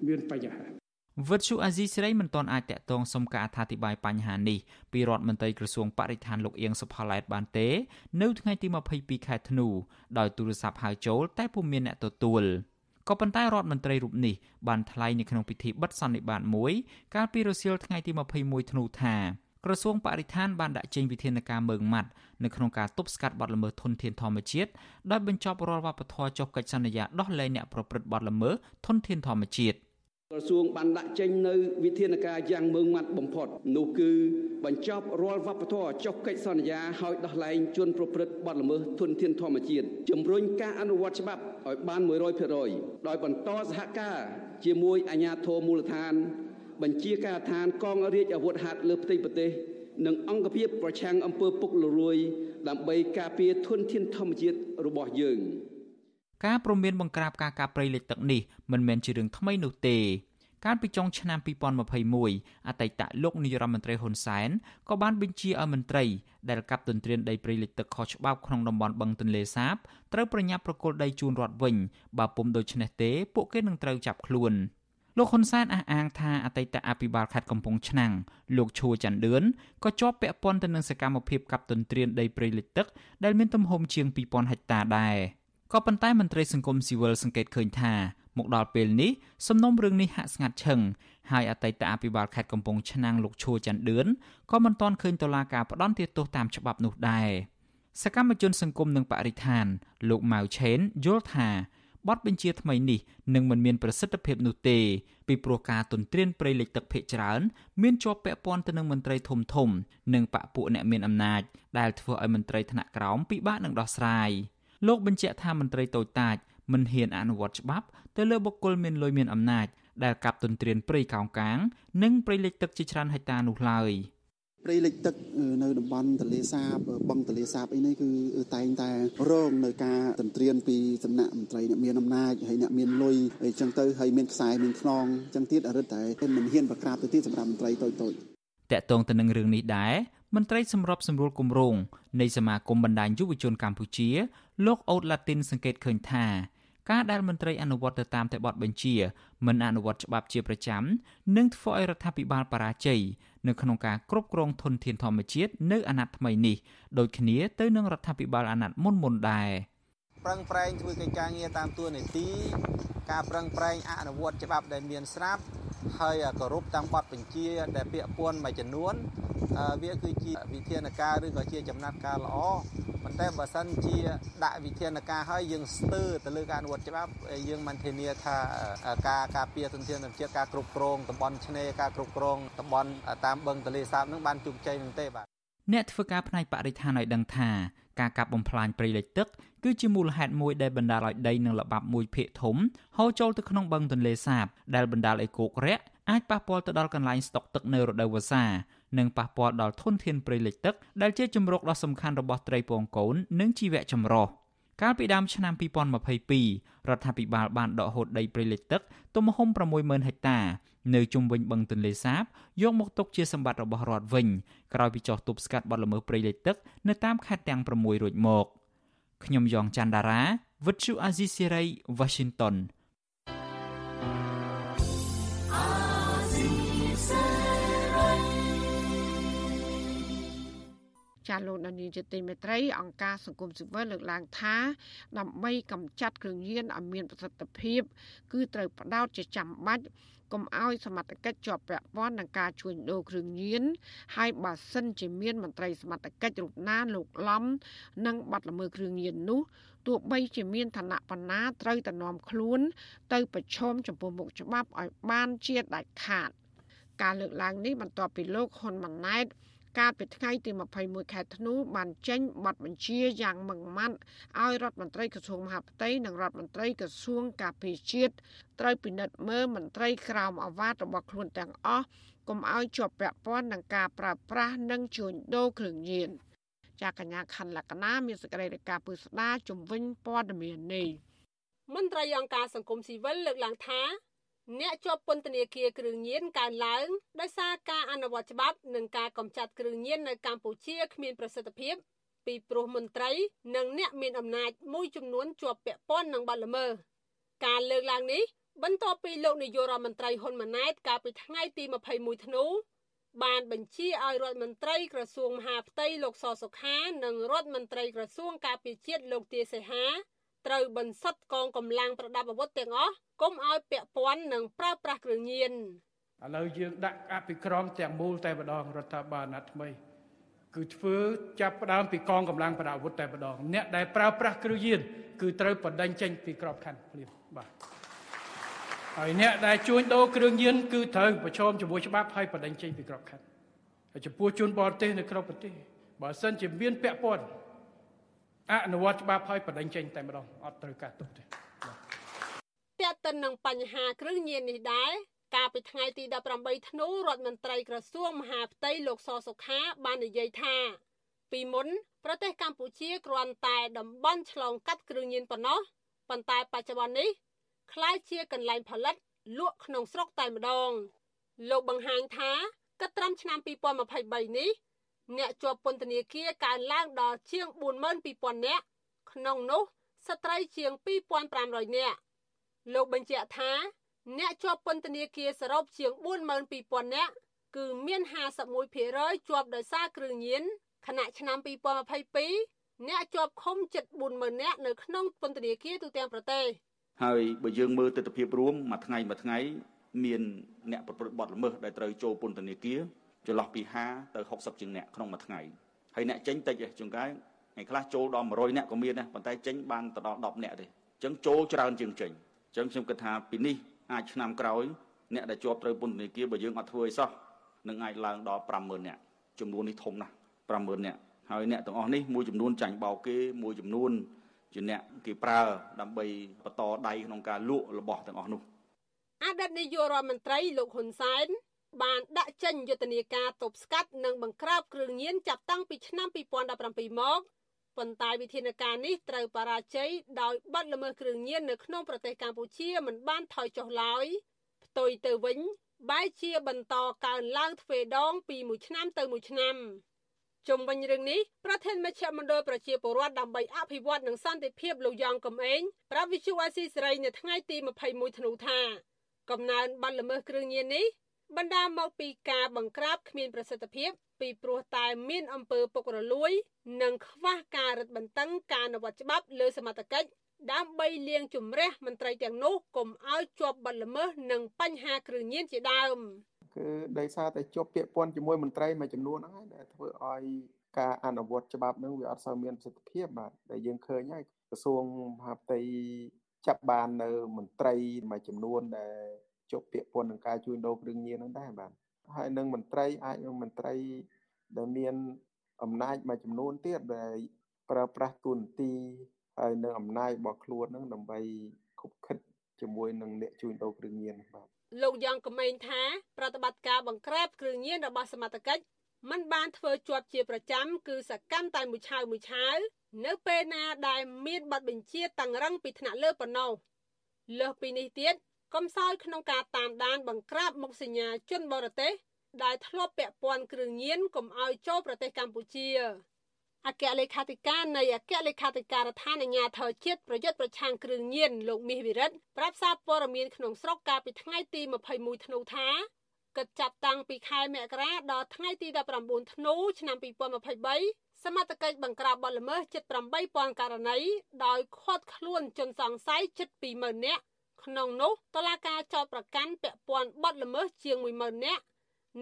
មានបញ្ហាវិទ្យុអាស៊ីសេរីមិនទាន់អាចតាក់ទងសុំការអធិប្បាយបញ្ហានេះពីរដ្ឋមន្ត្រីក្រសួងបរិស្ថានលោកអៀងសុផាឡែតបានទេ នៅថ្ងៃទី22ខែធ្នូដោយទូរស័ព្ទហៅចូល តែពុំមានអ្នកទទួលក៏ប៉ុន្តែរដ្ឋមន្ត្រីរូបនេះបានថ្លែងនៅក្នុងពិធីបិទសន្និបាតមួយ កាលពីរសៀលថ្ងៃទី21ធ្នូថា ក្រសួងបរិស្ថានបានដាក់ចេញវិធានការមើងម៉ាត់នៅក្នុងការទប់ស្កាត់បទល្មើសធនធានធម្មជាតិដោយបញ្ចប់រាល់វប្បធម៌ចុះកិច្ចសន្យាដោះលែងអ្នកប្រព្រឹត្តបទល្មើសធនធានធម្មជាតិក្រសួងបានដាក់ចេញនៅវិធានការយ៉ាងមើងម៉ាត់បំផុតនោះគឺបញ្ចប់រាល់វប្បធម៌ចុះកិច្ចសន្យាឲ្យដោះលែងជនប្រព្រឹត្តបទល្មើសធនធានធម្មជាតិជំរុញការអនុវត្តច្បាប់ឲ្យបាន100%ដោយបន្តសហការជាមួយអាជ្ញាធរមូលដ្ឋាន បញ្ជាការដ្ឋានកងរាជអាវុធហត្ថលើផ្ទៃប្រទេសនិងអង្គភាពប្រឆាំងអំពើពុករលួយដើម្បីការពារធនធានធម្មជាតិរបស់យើងការព្រមានបង្ក្រាបការកាប់ព្រៃលិចទឹកនេះមិនមែនជារឿងថ្មីនោះទេកាលពីចុងឆ្នាំ2021អតីតលោកនាយរដ្ឋមន្ត្រីហ៊ុនសែនក៏បានបញ្ជាឲ្យមន្ត្រីដែលកាប់ទន្ទ្រានដីព្រៃលិចទឹកខុសច្បាប់ក្នុងតំបន់បឹងទន្លេសាបត្រូវប្រញាប់ប្រគល់ដីជូនរដ្ឋវិញបើពុំដូច្នេះទេពួកគេនឹងត្រូវចាប់ខ្លួន។ លោកហ៊ុនសែនអះអាងថាអតីតអភិបាលខេត្តកំពង់ឆ្នាំងលោកឈួរច័ន្ទឌឿនក៏ជាប់ពាក់ព័ន្ធទៅនឹងសកម្មភាពកាប់ទន្ទ្រានដីព្រៃលិចទឹកដែលមានទំហំជាង2000ហិកតាដែរក៏ប៉ុន្តែមន្ត្រីសង្គមស៊ីវិលសង្កេតឃើញថាមកដល់ពេលនេះសំណុំរឿងនេះហាក់ស្ងាត់ឈឹងហើយអតីតអភិបាលខេត្តកំពង់ឆ្នាំងលោកឈួរច័ន្ទឌឿនក៏មិនទាន់ឃើញតុលាការផ្ដន្ទាទោសតាមច្បាប់នោះដែរសកម្មជនសង្គមនិងបរិស្ថានលោកម៉ៅឆេនយល់ថា បទបញ្ជាថ្មីនេះនឹងមិនមានប្រសិទ្ធភាពនោះទេពីព្រោះការទន្ទ្រានព្រៃលិចទឹកភ ieck ច្រើនមានជាប់ពាក់ព័ន្ធទៅនឹងមន្ត្រីធំធំ និងបពពួកអ្នកមានអំណាចដែលធ្វើឲ្យមន្ត្រីថ្នាក់ក្រោមពិបាកនឹងដោះស្រាយលោកបញ្ជាក់ថាមន្ត្រីតូចតាចមិនហ៊ានអនុវត្តច្បាប់ទៅលើបុគ្គលមានលុយមានអំណាចដែលកាប់ទន្ទ្រានព្រៃកោងកាង និងព្រៃលិចទឹកជាច្រើនហិកតានោះឡើយ ព្រៃលិចទឹកនៅតំបន់ទន្លេសាបបឹងទន្លេសាបអីនេះគឺតែងតែរងនៅការទន្ទ្រានពីសំណាក់មន្ត្រីអ្នកមានអំណាចហើយអ្នកមានលុយអីចឹងទៅហើយមានខ្សែមានខ្នងចឹងទៀតអរិតតែមិនហ៊ានប្រក្រាបទៅទៀតសម្រាប់មន្ត្រីតូចតូចតកតងទៅនឹងរឿងនេះដែរមន្ត្រីសម្របសម្រួលគម្រោងនៃសមាគមបណ្ដាញយុវជនកម្ពុជា លោកអូតឡាទីនសង្កេតឃើញថាការដែលមន្ត្រីអនុវត្តទៅតាមតែបទបញ្ជា មិនអនុវត្តច្បាប់ជាប្រចាំនឹងធ្វើឲ្យរដ្ឋាភិបាលបរាជ័យ នៅក្នុងការគ្រប់គ្រងធនធានធម្មជាតិនៅអាណត្តិថ្មីនេះដូចគ្នាទៅនឹងរដ្ឋាភិបាលអាណត្តិមុនមុនដែរ ប្រឹងប្រែងធ្វើកិច្ចការងារតាមទួនាទីការប្រឹងប្រែងអនុវត្តច្បាប់ដែលមានស្រាប់ហើយគោរពតាមបទបញ្ជាដែលពាក់ព័ន្ធមួយចំនួនវាគឺជាវិធានការឬក៏ជាចំណាត់ការល្អប៉ុន្តែបើសិនជាដាក់វិធានការឲ្យយើងស្ទើរទៅលើការអនុវត្តច្បាប់យើងមិនធានាថាការការពារទុនធានធម្មជាតិការគ្រប់គ្រងតំបន់ឆ្នេរការគ្រប់គ្រងតំបន់តាមបឹងទន្លេសាបនឹងបានជោគជ័យនឹងទេបាទអ្នកធ្វើការផ្នែកបរិស្ថានឲ្យដឹងថា ការកាប់បំផ្លាញព្រៃលិចទឹកគឺជាមូលហេតុមួយដែលបណ្ដាលឲ្យដីនិងល្បាប់មួយភាគធំហូរចូលទៅក្នុងបឹងទន្លេសាប ដែលបណ្ដាលឲ្យគោករាក់អាចប៉ះពាល់ទៅដល់កន្លែងស្តុកទឹកនៅរដូវវស្សានិងប៉ះពាល់ដល់ធនធានព្រៃលិចទឹកដែលជាជំរកដ៏សំខាន់របស់ត្រីពងកូននិងជីវៈចម្រុះកាលពីដើមឆ្នាំ2022រដ្ឋាភិបាលបានដកហូតដីព្រៃលិចទឹកទំហំ60000ហិកតា នៅជុំវិញបឹងទន្លេសាបយកមកទុកជាសម្បត្តិរបស់រដ្ឋវិញក្រោយពីចោះទប់ស្កាត់បទល្មើសព្រៃលិចទឹកនៅតាមខេត្តទាំង6រួចមកខ្ញុំយ៉ងច័ន្ទដារាវិទ្យុអាស៊ីសេរី Washington ចាលោកដានីជាទីមេត្រីអង្គការសង្គមស៊ីវិលលើកឡើងថា ដើម្បីកម្ចាត់គ្រឿងញៀនឲ្យមានប្រសិទ្ធភាព គឺត្រូវផ្ដោតជាចាំបាច់កុំឲ្យសមត្ថកិច្ចជាប់ពាក់ព័ន្ធនឹងការជួញដូរគ្រឿងញៀនហើយបើសិនជាមានមន្ត្រីសមត្ថកិច្ចរូបណាលោកឡំនិងបាត់ល្មើសគ្រឿងញៀននោះទោះបីជាមានឋានៈបណ្ណាត្រូវតែនាំខ្លួន ទៅប្រឈមចំពោះមុខច្បាប់ឲ្យបានជាដាច់ខាត ការលើកឡើងនេះបន្ទាប់ពីលោកហ៊ុនម៉ាណែត កាលពីថ្ងៃទី21ខែធ្នូបានចេញប័ណ្ណបញ្ជាយ៉ាងម៉ឺងម៉ាត់ឲ្យរដ្ឋមន្ត្រីក្រសួងមហាផ្ទៃនិងរដ្ឋមន្ត្រីក្រសួងការពារជាតិត្រូវពិនិត្យមើលមន្ត្រីក្រមអាវ៉ាតរបស់ខ្លួនទាំងអស់កុំឲ្យជាប់ពាក់ព័ន្ធនឹងការប្រើប្រាស់និងជួញដូរគ្រឿងញៀនចាកញ្ញាខណ្ឌលក្ខណាមានសេចក្តីរាយការណ៍ពឹស្ដាជំវិញព័ត៌មាននេះមន្ត្រីអង្គការសង្គមស៊ីវិលលើកឡើងថា អ្នកជាប់ពន្ធនាគារគ្រឿងញៀនកើនឡើងដោយសារការអនុវត្តច្បាប់និងការកម្ចាត់គ្រឿងញៀននៅកម្ពុជាគ្មានប្រសិទ្ធភាពពីព្រោះមន្ត្រីនិងអ្នកមានអំណាចមួយចំនួនជាប់ពាក់ព័ន្ធនឹងបទល្មើសការលើកឡើងនេះបន្ទាប់ពីលោកនាយករដ្ឋមន្ត្រីហ៊ុនម៉ាណែតកាលពីថ្ងៃទី21ធ្នូបានបញ្ជាឲ្យរដ្ឋមន្ត្រីក្រសួងមហាផ្ទៃលោកសសុខានិងរដ្ឋមន្ត្រីក្រសួងការពារជាតិលោកទាសីហា ត្រូវបន្សុទ្ធកងកម្លាំងប្រដាប់អាវុធទាំងអស់កុំឲ្យពាក់ព័ន្ធនឹងប្រើប្រាស់គ្រឿងញៀនឥឡូវយើងដាក់អភិក្រមទាំងមូលតែម្ដងរដ្ឋាភិបាលណាត់ថ្មីគឺធ្វើចាប់ផ្ដើមពីកងកម្លាំងប្រដាប់អាវុធតែម្ដងអ្នកដែលប្រើប្រាស់គ្រឿងញៀនគឺត្រូវបណ្ដឹងចេញពីក្របខ័ណ្ឌភ្លាមបាទហើយអ្នកដែលជួញដូរគ្រឿងញៀនគឺត្រូវប្រឈមជាមួយច្បាប់ហើយបណ្ដឹងចេញពីក្របខ័ណ្ឌហើយចំពោះជនបរទេសនៅក្នុងប្រទេសបើសិនជាមានពាក់ព័ន្ធ អនុវត្តច្បាប់ហើយបដិញ្ញចេញតែម្ដងអត់ត្រូវការទុកទេពាក់ទៅនឹងបញ្ហាគ្រឿងញៀននេះដែរកាលពីថ្ងៃទី18ធ្នូរដ្ឋមន្ត្រីក្រសួងមហាផ្ទៃលោកសសុខាបាននិយាយថា ពីមុន ប្រទេសកម្ពុជាគ្រាន់តែតំបន់ឆ្លងកាត់គ្រឿងញៀនប៉ុណ្ណោះប៉ុន្តែបច្ចុប្បន្ននេះក្លាយជាកន្លែងផលិតលក់ក្នុងស្រុកតែម្ដង លោកបង្ហាញថាគិតត្រឹមឆ្នាំ2023នេះ អ្នកជាប់ពន្ធនាគារកើនឡើងដល់ជាង42000នាក់ក្នុងនោះស្ត្រីជាង2500នាក់លោកបញ្ជាក់ថាអ្នកជាប់ពន្ធនាគារសរុបជាង42000នាក់គឺមាន51%ជាប់ដោយសារគ្រឿងញៀនខណៈឆ្នាំ2022អ្នកជាប់ឃុំជិត40000នាក់នៅក្នុងពន្ធនាគារទូទាំងប្រទេសហើយបើយើងមើលទស្សនវិជ្ជាមួយមួយថ្ងៃមួយថ្ងៃមានអ្នកប្រព្រឹត្តបទល្មើសដែលត្រូវចូលពន្ធនាគារ ចន្លោះពី50ទៅ60ជាងអ្នកក្នុងមួយថ្ងៃហើយអ្នកចេញតិចទេជួនកាលថ្ងៃខ្លះចូលដល់100អ្នកក៏មានដែរប៉ុន្តែចេញបានទៅដល់10អ្នកទេអញ្ចឹងចូលច្រើនជាងចេញអញ្ចឹងខ្ញុំគិតថាពីនេះអាចឆ្នាំក្រោយអ្នកដែលជាប់ត្រូវពន្ធនាគារបើយើងអត់ធ្វើឲ្យសោះនឹងអាចឡើងដល់50000អ្នកចំនួននេះធំណាស់50000អ្នកហើយអ្នកទាំងអស់នេះមួយចំនួនចាញ់បោកគេមួយចំនួនជាអ្នកគេប្រើដើម្បីបន្តដៃក្នុងការលក់របស់ទាំងអស់នោះអតីតនាយករដ្ឋមន្ត្រីលោកហ៊ុនសែន បានដាក់ចេញយុទ្ធនាការទប់ស្កាត់និងបង្ក្រាបគ្រឿងញៀនចាប់តាំងពីឆ្នាំ2017មកប៉ុន្តែវិធានការនេះត្រូវបរាជ័យដោយបាត់ល្មើសគ្រឿងញៀននៅក្នុងប្រទេសកម្ពុជាមិនបានថយចុះឡើយផ្ទុយទៅវិញបែរជាបន្តកើនឡើងទ្វេដងពីមួយឆ្នាំទៅមួយឆ្នាំជុំវិញរឿងនេះប្រធានមជ្ឈមណ្ឌលប្រជាពលរដ្ឋដើម្បីអភិវឌ្ឍនិងសន្តិភាពលោកយ៉ងកំឯងប្រាប់វិទ្យុអាស៊ីសេរីនៅថ្ងៃទី21ធ្នូថា កំណើនបាត់ល្មើសគ្រឿងញៀននេះ បណ្ដាលមកពីការបង្ក្រាបគ្មានប្រសិទ្ធភាពពីព្រោះតែមានអំពើពុករលួយ និងខ្វះការរឹតបន្តឹងការអនុវត្តច្បាប់លើសមត្ថកិច្ចដើម្បីលាងជម្រះមន្ត្រីទាំងនោះកុំឲ្យជាប់បទល្មើសនិងបញ្ហាគ្រឿងញៀនជាដើមគឺដោយសារតែជាប់ពាក់ព័ន្ធជាមួយមន្ត្រីមួយចំនួនហ្នឹងហើយដែលធ្វើឲ្យការអនុវត្តច្បាប់ហ្នឹងវាអត់សូវមានប្រសិទ្ធភាពបាទដែលយើងឃើញហើយក្រសួងមហាផ្ទៃចាប់បាននៅមន្ត្រីមួយចំនួនដែល ជាប់ពាក់ព័ន្ធនឹងការជួញដូរគ្រឿងញៀនហ្នឹងដែរបាទហើយនឹងមន្ត្រីអាចនឹងមន្ត្រីដែលមានអំណាចមួយចំនួនទៀតដែលប្រើប្រាស់ទូនទីហើយនឹងអំណាចរបស់ខ្លួននឹងដើម្បីខុបខិតជាមួយនឹងអ្នកជួញដូរគ្រឿងញៀនបាទលោកយ៉ាងកំឯងថា ប្រតិបត្តិការបង្ក្រាបគ្រឿងញៀនរបស់សមត្ថកិច្ចมันបានធ្វើជាប់ជាប្រចាំគឺសកម្មតែមួយឆាវមួយឆាវនៅពេលណាដែលមានប័ណ្ណបញ្ជាតឹងរឹងពីថ្នាក់លើប៉ុណ្ណោះលើសពីនេះទៀត កំសោយក្នុងការតាមដានបង្ក្រាបមុខសញ្ញាជនបរទេសដែលធ្លាប់ពាក់ព័ន្ធគ្រឿងញៀនកុំឲ្យចូលប្រទេសកម្ពុជាអគ្គលេខាធិការនៃអគ្គលេខាធិការដ្ឋានអាជ្ញាធរជាតិប្រយុទ្ធប្រឆាំងគ្រឿងញៀនលោកមាសវិរិទ្ធប្រាប់សារព័ត៌មានក្នុងស្រុកកាលពីថ្ងៃទី21ធ្នូថាគិតចាប់តាំងពីខែមករាដល់ថ្ងៃទី19ធ្នូឆ្នាំ2023សមត្ថកិច្ចបង្ក្រាបបទល្មើសជិត8000ករណីដោយឃាត់ខ្លួនជនសង្ស័យជិត20000នាក់ ក្នុងនោះតឡាការចោតប្រកាន់ពាក់ព័ន្ធបទល្មើសជាង10000នាក់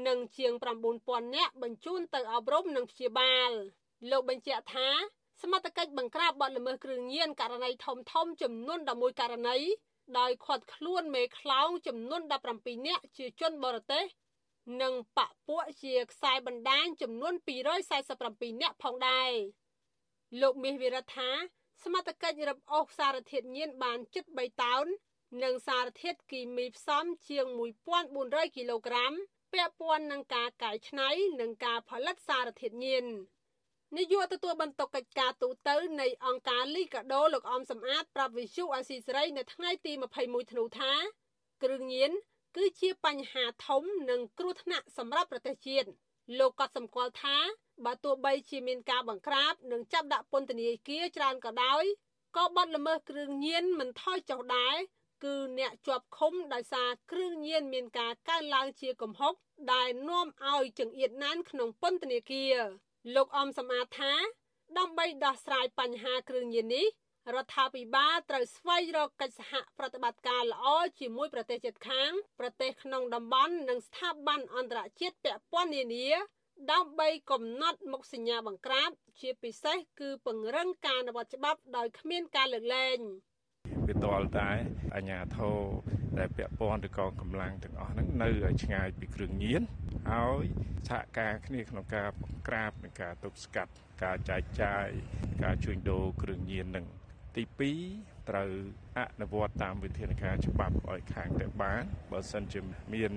និងជាង9000នាក់បញ្ជូនទៅអប់រំនិងព្យាបាលលោកបញ្ជាក់ថាសមត្ថកិច្ចបង្ក្រាបបទល្មើសគ្រឿងញៀនករណីធំធំចំនួន11ករណីដោយឃាត់ខ្លួនមេខ្លោងចំនួន17នាក់ជាជនបរទេសនិងបពួកជាខ្សែបណ្ដាញចំនួន247នាក់ផងដែរលោកមាសវិរៈថាសមត្ថកិច្ចរឹបអូសសារធាតុញៀនបានជិត3តោន និងសារធាតុគីមីផ្សំជាង1400គីឡូក្រាមពាក់ព័ន្ធនឹងការកែច្នៃនិងការផលិតសារធាតុញៀននាយកទទួលបន្ទុកកិច្ចការទូតនៃអង្គការលីកាដូលោកអមសំអាតប្រាប់វិសុអាស៊ីសេរីនៅថ្ងៃទី21ធ្នូថាគ្រឿងញៀនគឺជាបញ្ហាធំនិងគ្រោះថ្នាក់សម្រាប់ប្រទេសជាតិលោកក៏សម្គាល់ថាបើទោះបីជាមានការបង្ក្រាបនិងចាប់ដាក់ពន្ធនាគារច្រើនក៏ដោយក៏បាត់ល្មើសគ្រឿងញៀនមិនថយចុះដែរ គឺអ្នកជាប់ឃុំដោយសារគ្រឿងញៀនមានការកើនឡើងជាកំហុកដែលនាំឲ្យចង្អៀតណានក្នុងពន្ធនាគារលោកអំសមាថា ដើម្បីដោះស្រាយបញ្ហាគ្រឿងញៀននេះរដ្ឋាភិបាលត្រូវស្វែងរកកិច្ចសហប្រតិបត្តិការល្អជាមួយប្រទេសជិតខាង ប្រទេសក្នុងតំបន់និងស្ថាប័នអន្តរជាតិពាក់ព័ន្ធនានាដើម្បីកំណត់មុខសញ្ញាបង្ក្រាប ជាពិសេសគឺពង្រឹងការអនុវត្តច្បាប់ដោយគ្មានការលើកលែង វាតលតែអាញាធរដែលពាក់ព័ន្ធទៅកងកម្លាំងទាំងអស់ហ្នឹងនៅឲ្យឆ្ងាយពីគ្រឿងញៀនហើយសហការគ្នាក្នុងការបង្ក្រាបនិងការទប់ស្កាត់ការចែកចាយការជួញដូរគ្រឿងញៀននឹងទី2ត្រូវអនុវត្តតាមវិធានការច្បាប់ឲ្យខាងតែបានបើសិនជាមាន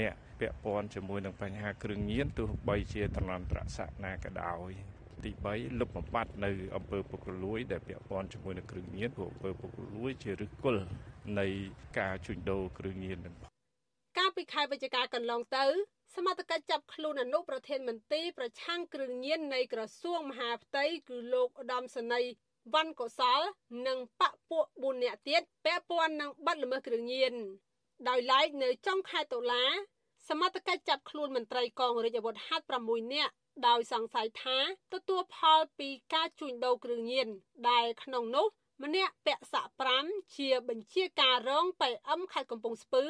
អ្នកពាក់ព័ន្ធជាមួយនឹងបញ្ហាគ្រឿងញៀនទោះបីជាតន្លន្តរស័ក្តិណាក៏ដោយ ទី3លុបបំបាត់នៅអំពើពុករលួយ ដែលពាក់ព័ន្ធជាមួយនឹងគ្រឿងញៀនព្រោះអំពើពុករលួយ ជាឫសគល់នៃការជួញដូរគ្រឿងញៀននឹងកាលពីខែវិច្ឆិកាកន្លងទៅ សមត្ថកិច្ចចាប់ខ្លួនអនុប្រធានមន្ត្រីប្រឆាំងគ្រឿងញៀននៃក្រសួងមហាផ្ទៃគឺលោកឧត្តមសេនីយ៍វ៉ាន់កុសល និងបពពួក4នាក់ទៀតពាក់ព័ន្ធនឹងបទល្មើសគ្រឿងញៀនដោយឡែកនៅចុងខែតុលាសមត្ថកិច្ចចាប់ខ្លួនមន្ត្រីកងរាជអាវុធហត្ថ6នាក់ ដោយសង្ស័យថាទទួលផលពីការជួញដូរគ្រឿងញៀនដែលក្នុងនោះម្នាក់ពាក់សាក់5ជាបញ្ជាការរង PM ខេត្តកំពង់ស្ពឺ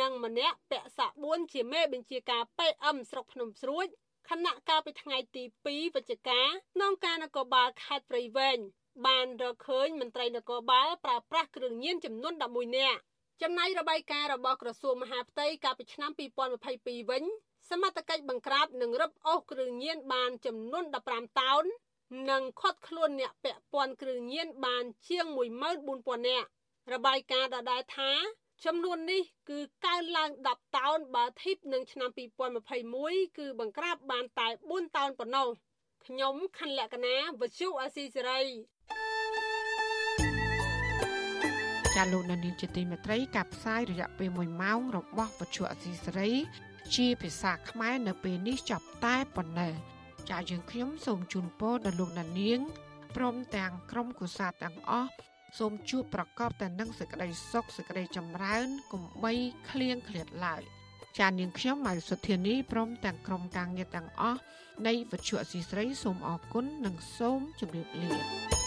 និងម្នាក់ពាក់សាក់4ជាមេបញ្ជាការ PM ស្រុកភ្នំស្រួចខណៈកាលពីថ្ងៃទី2វិច្ឆិកាក្នុងការនគរបាលខេត្តព្រៃវែងបានរកឃើញមន្ត្រីនគរបាលប្រើប្រាស់គ្រឿងញៀនចំនួន11នាក់ចំណែករបាយការណ៍របស់ក្រសួងមហាផ្ទៃកាលពីឆ្នាំ2022វិញ សមត្ថកិច្ចបង្ក្រាបនិងរឹបអូសគ្រឿងញៀនបានចំនួន15តោននិងឃាត់ខ្លួនអ្នកពាក់ព័ន្ធគ្រឿងញៀនបានជាង14000នាក់របាយការណ៍ដដែលថាចំនួននេះគឺកើនឡើង10តោនបើធៀបនឹងឆ្នាំ2021គឺបង្ក្រាបបានតែ4តោនប៉ុណ្ណោះខ្ញុំខណ្ឌលក្ខណាវជុអាស៊ីសេរីចាលោកនានីជាទីមេត្រី ការផ្សាយរយៈពេល1ម៉ោងរបស់វជុអាស៊ីសេរី ជាភាសាខ្មែរនៅពេលនេះចប់តែប៉ុណ្ណេះចាយើងខ្ញុំសូមជូនពរដល់លោកនាងព្រមទាំងក្រុមគូសាទាំងអស់សូមជួបប្រកបតែនឹងសេចក្តីសុខសេចក្តីចម្រើនកុំបីឃ្លៀងឃ្លាតឡើយចានាងខ្ញុំម៉ៅសុធានីព្រមទាំងក្រុមការងារទាំងអស់នៃវិទ្យុអសីស្រីសូមអរគុណនិងសូមជម្រាបលា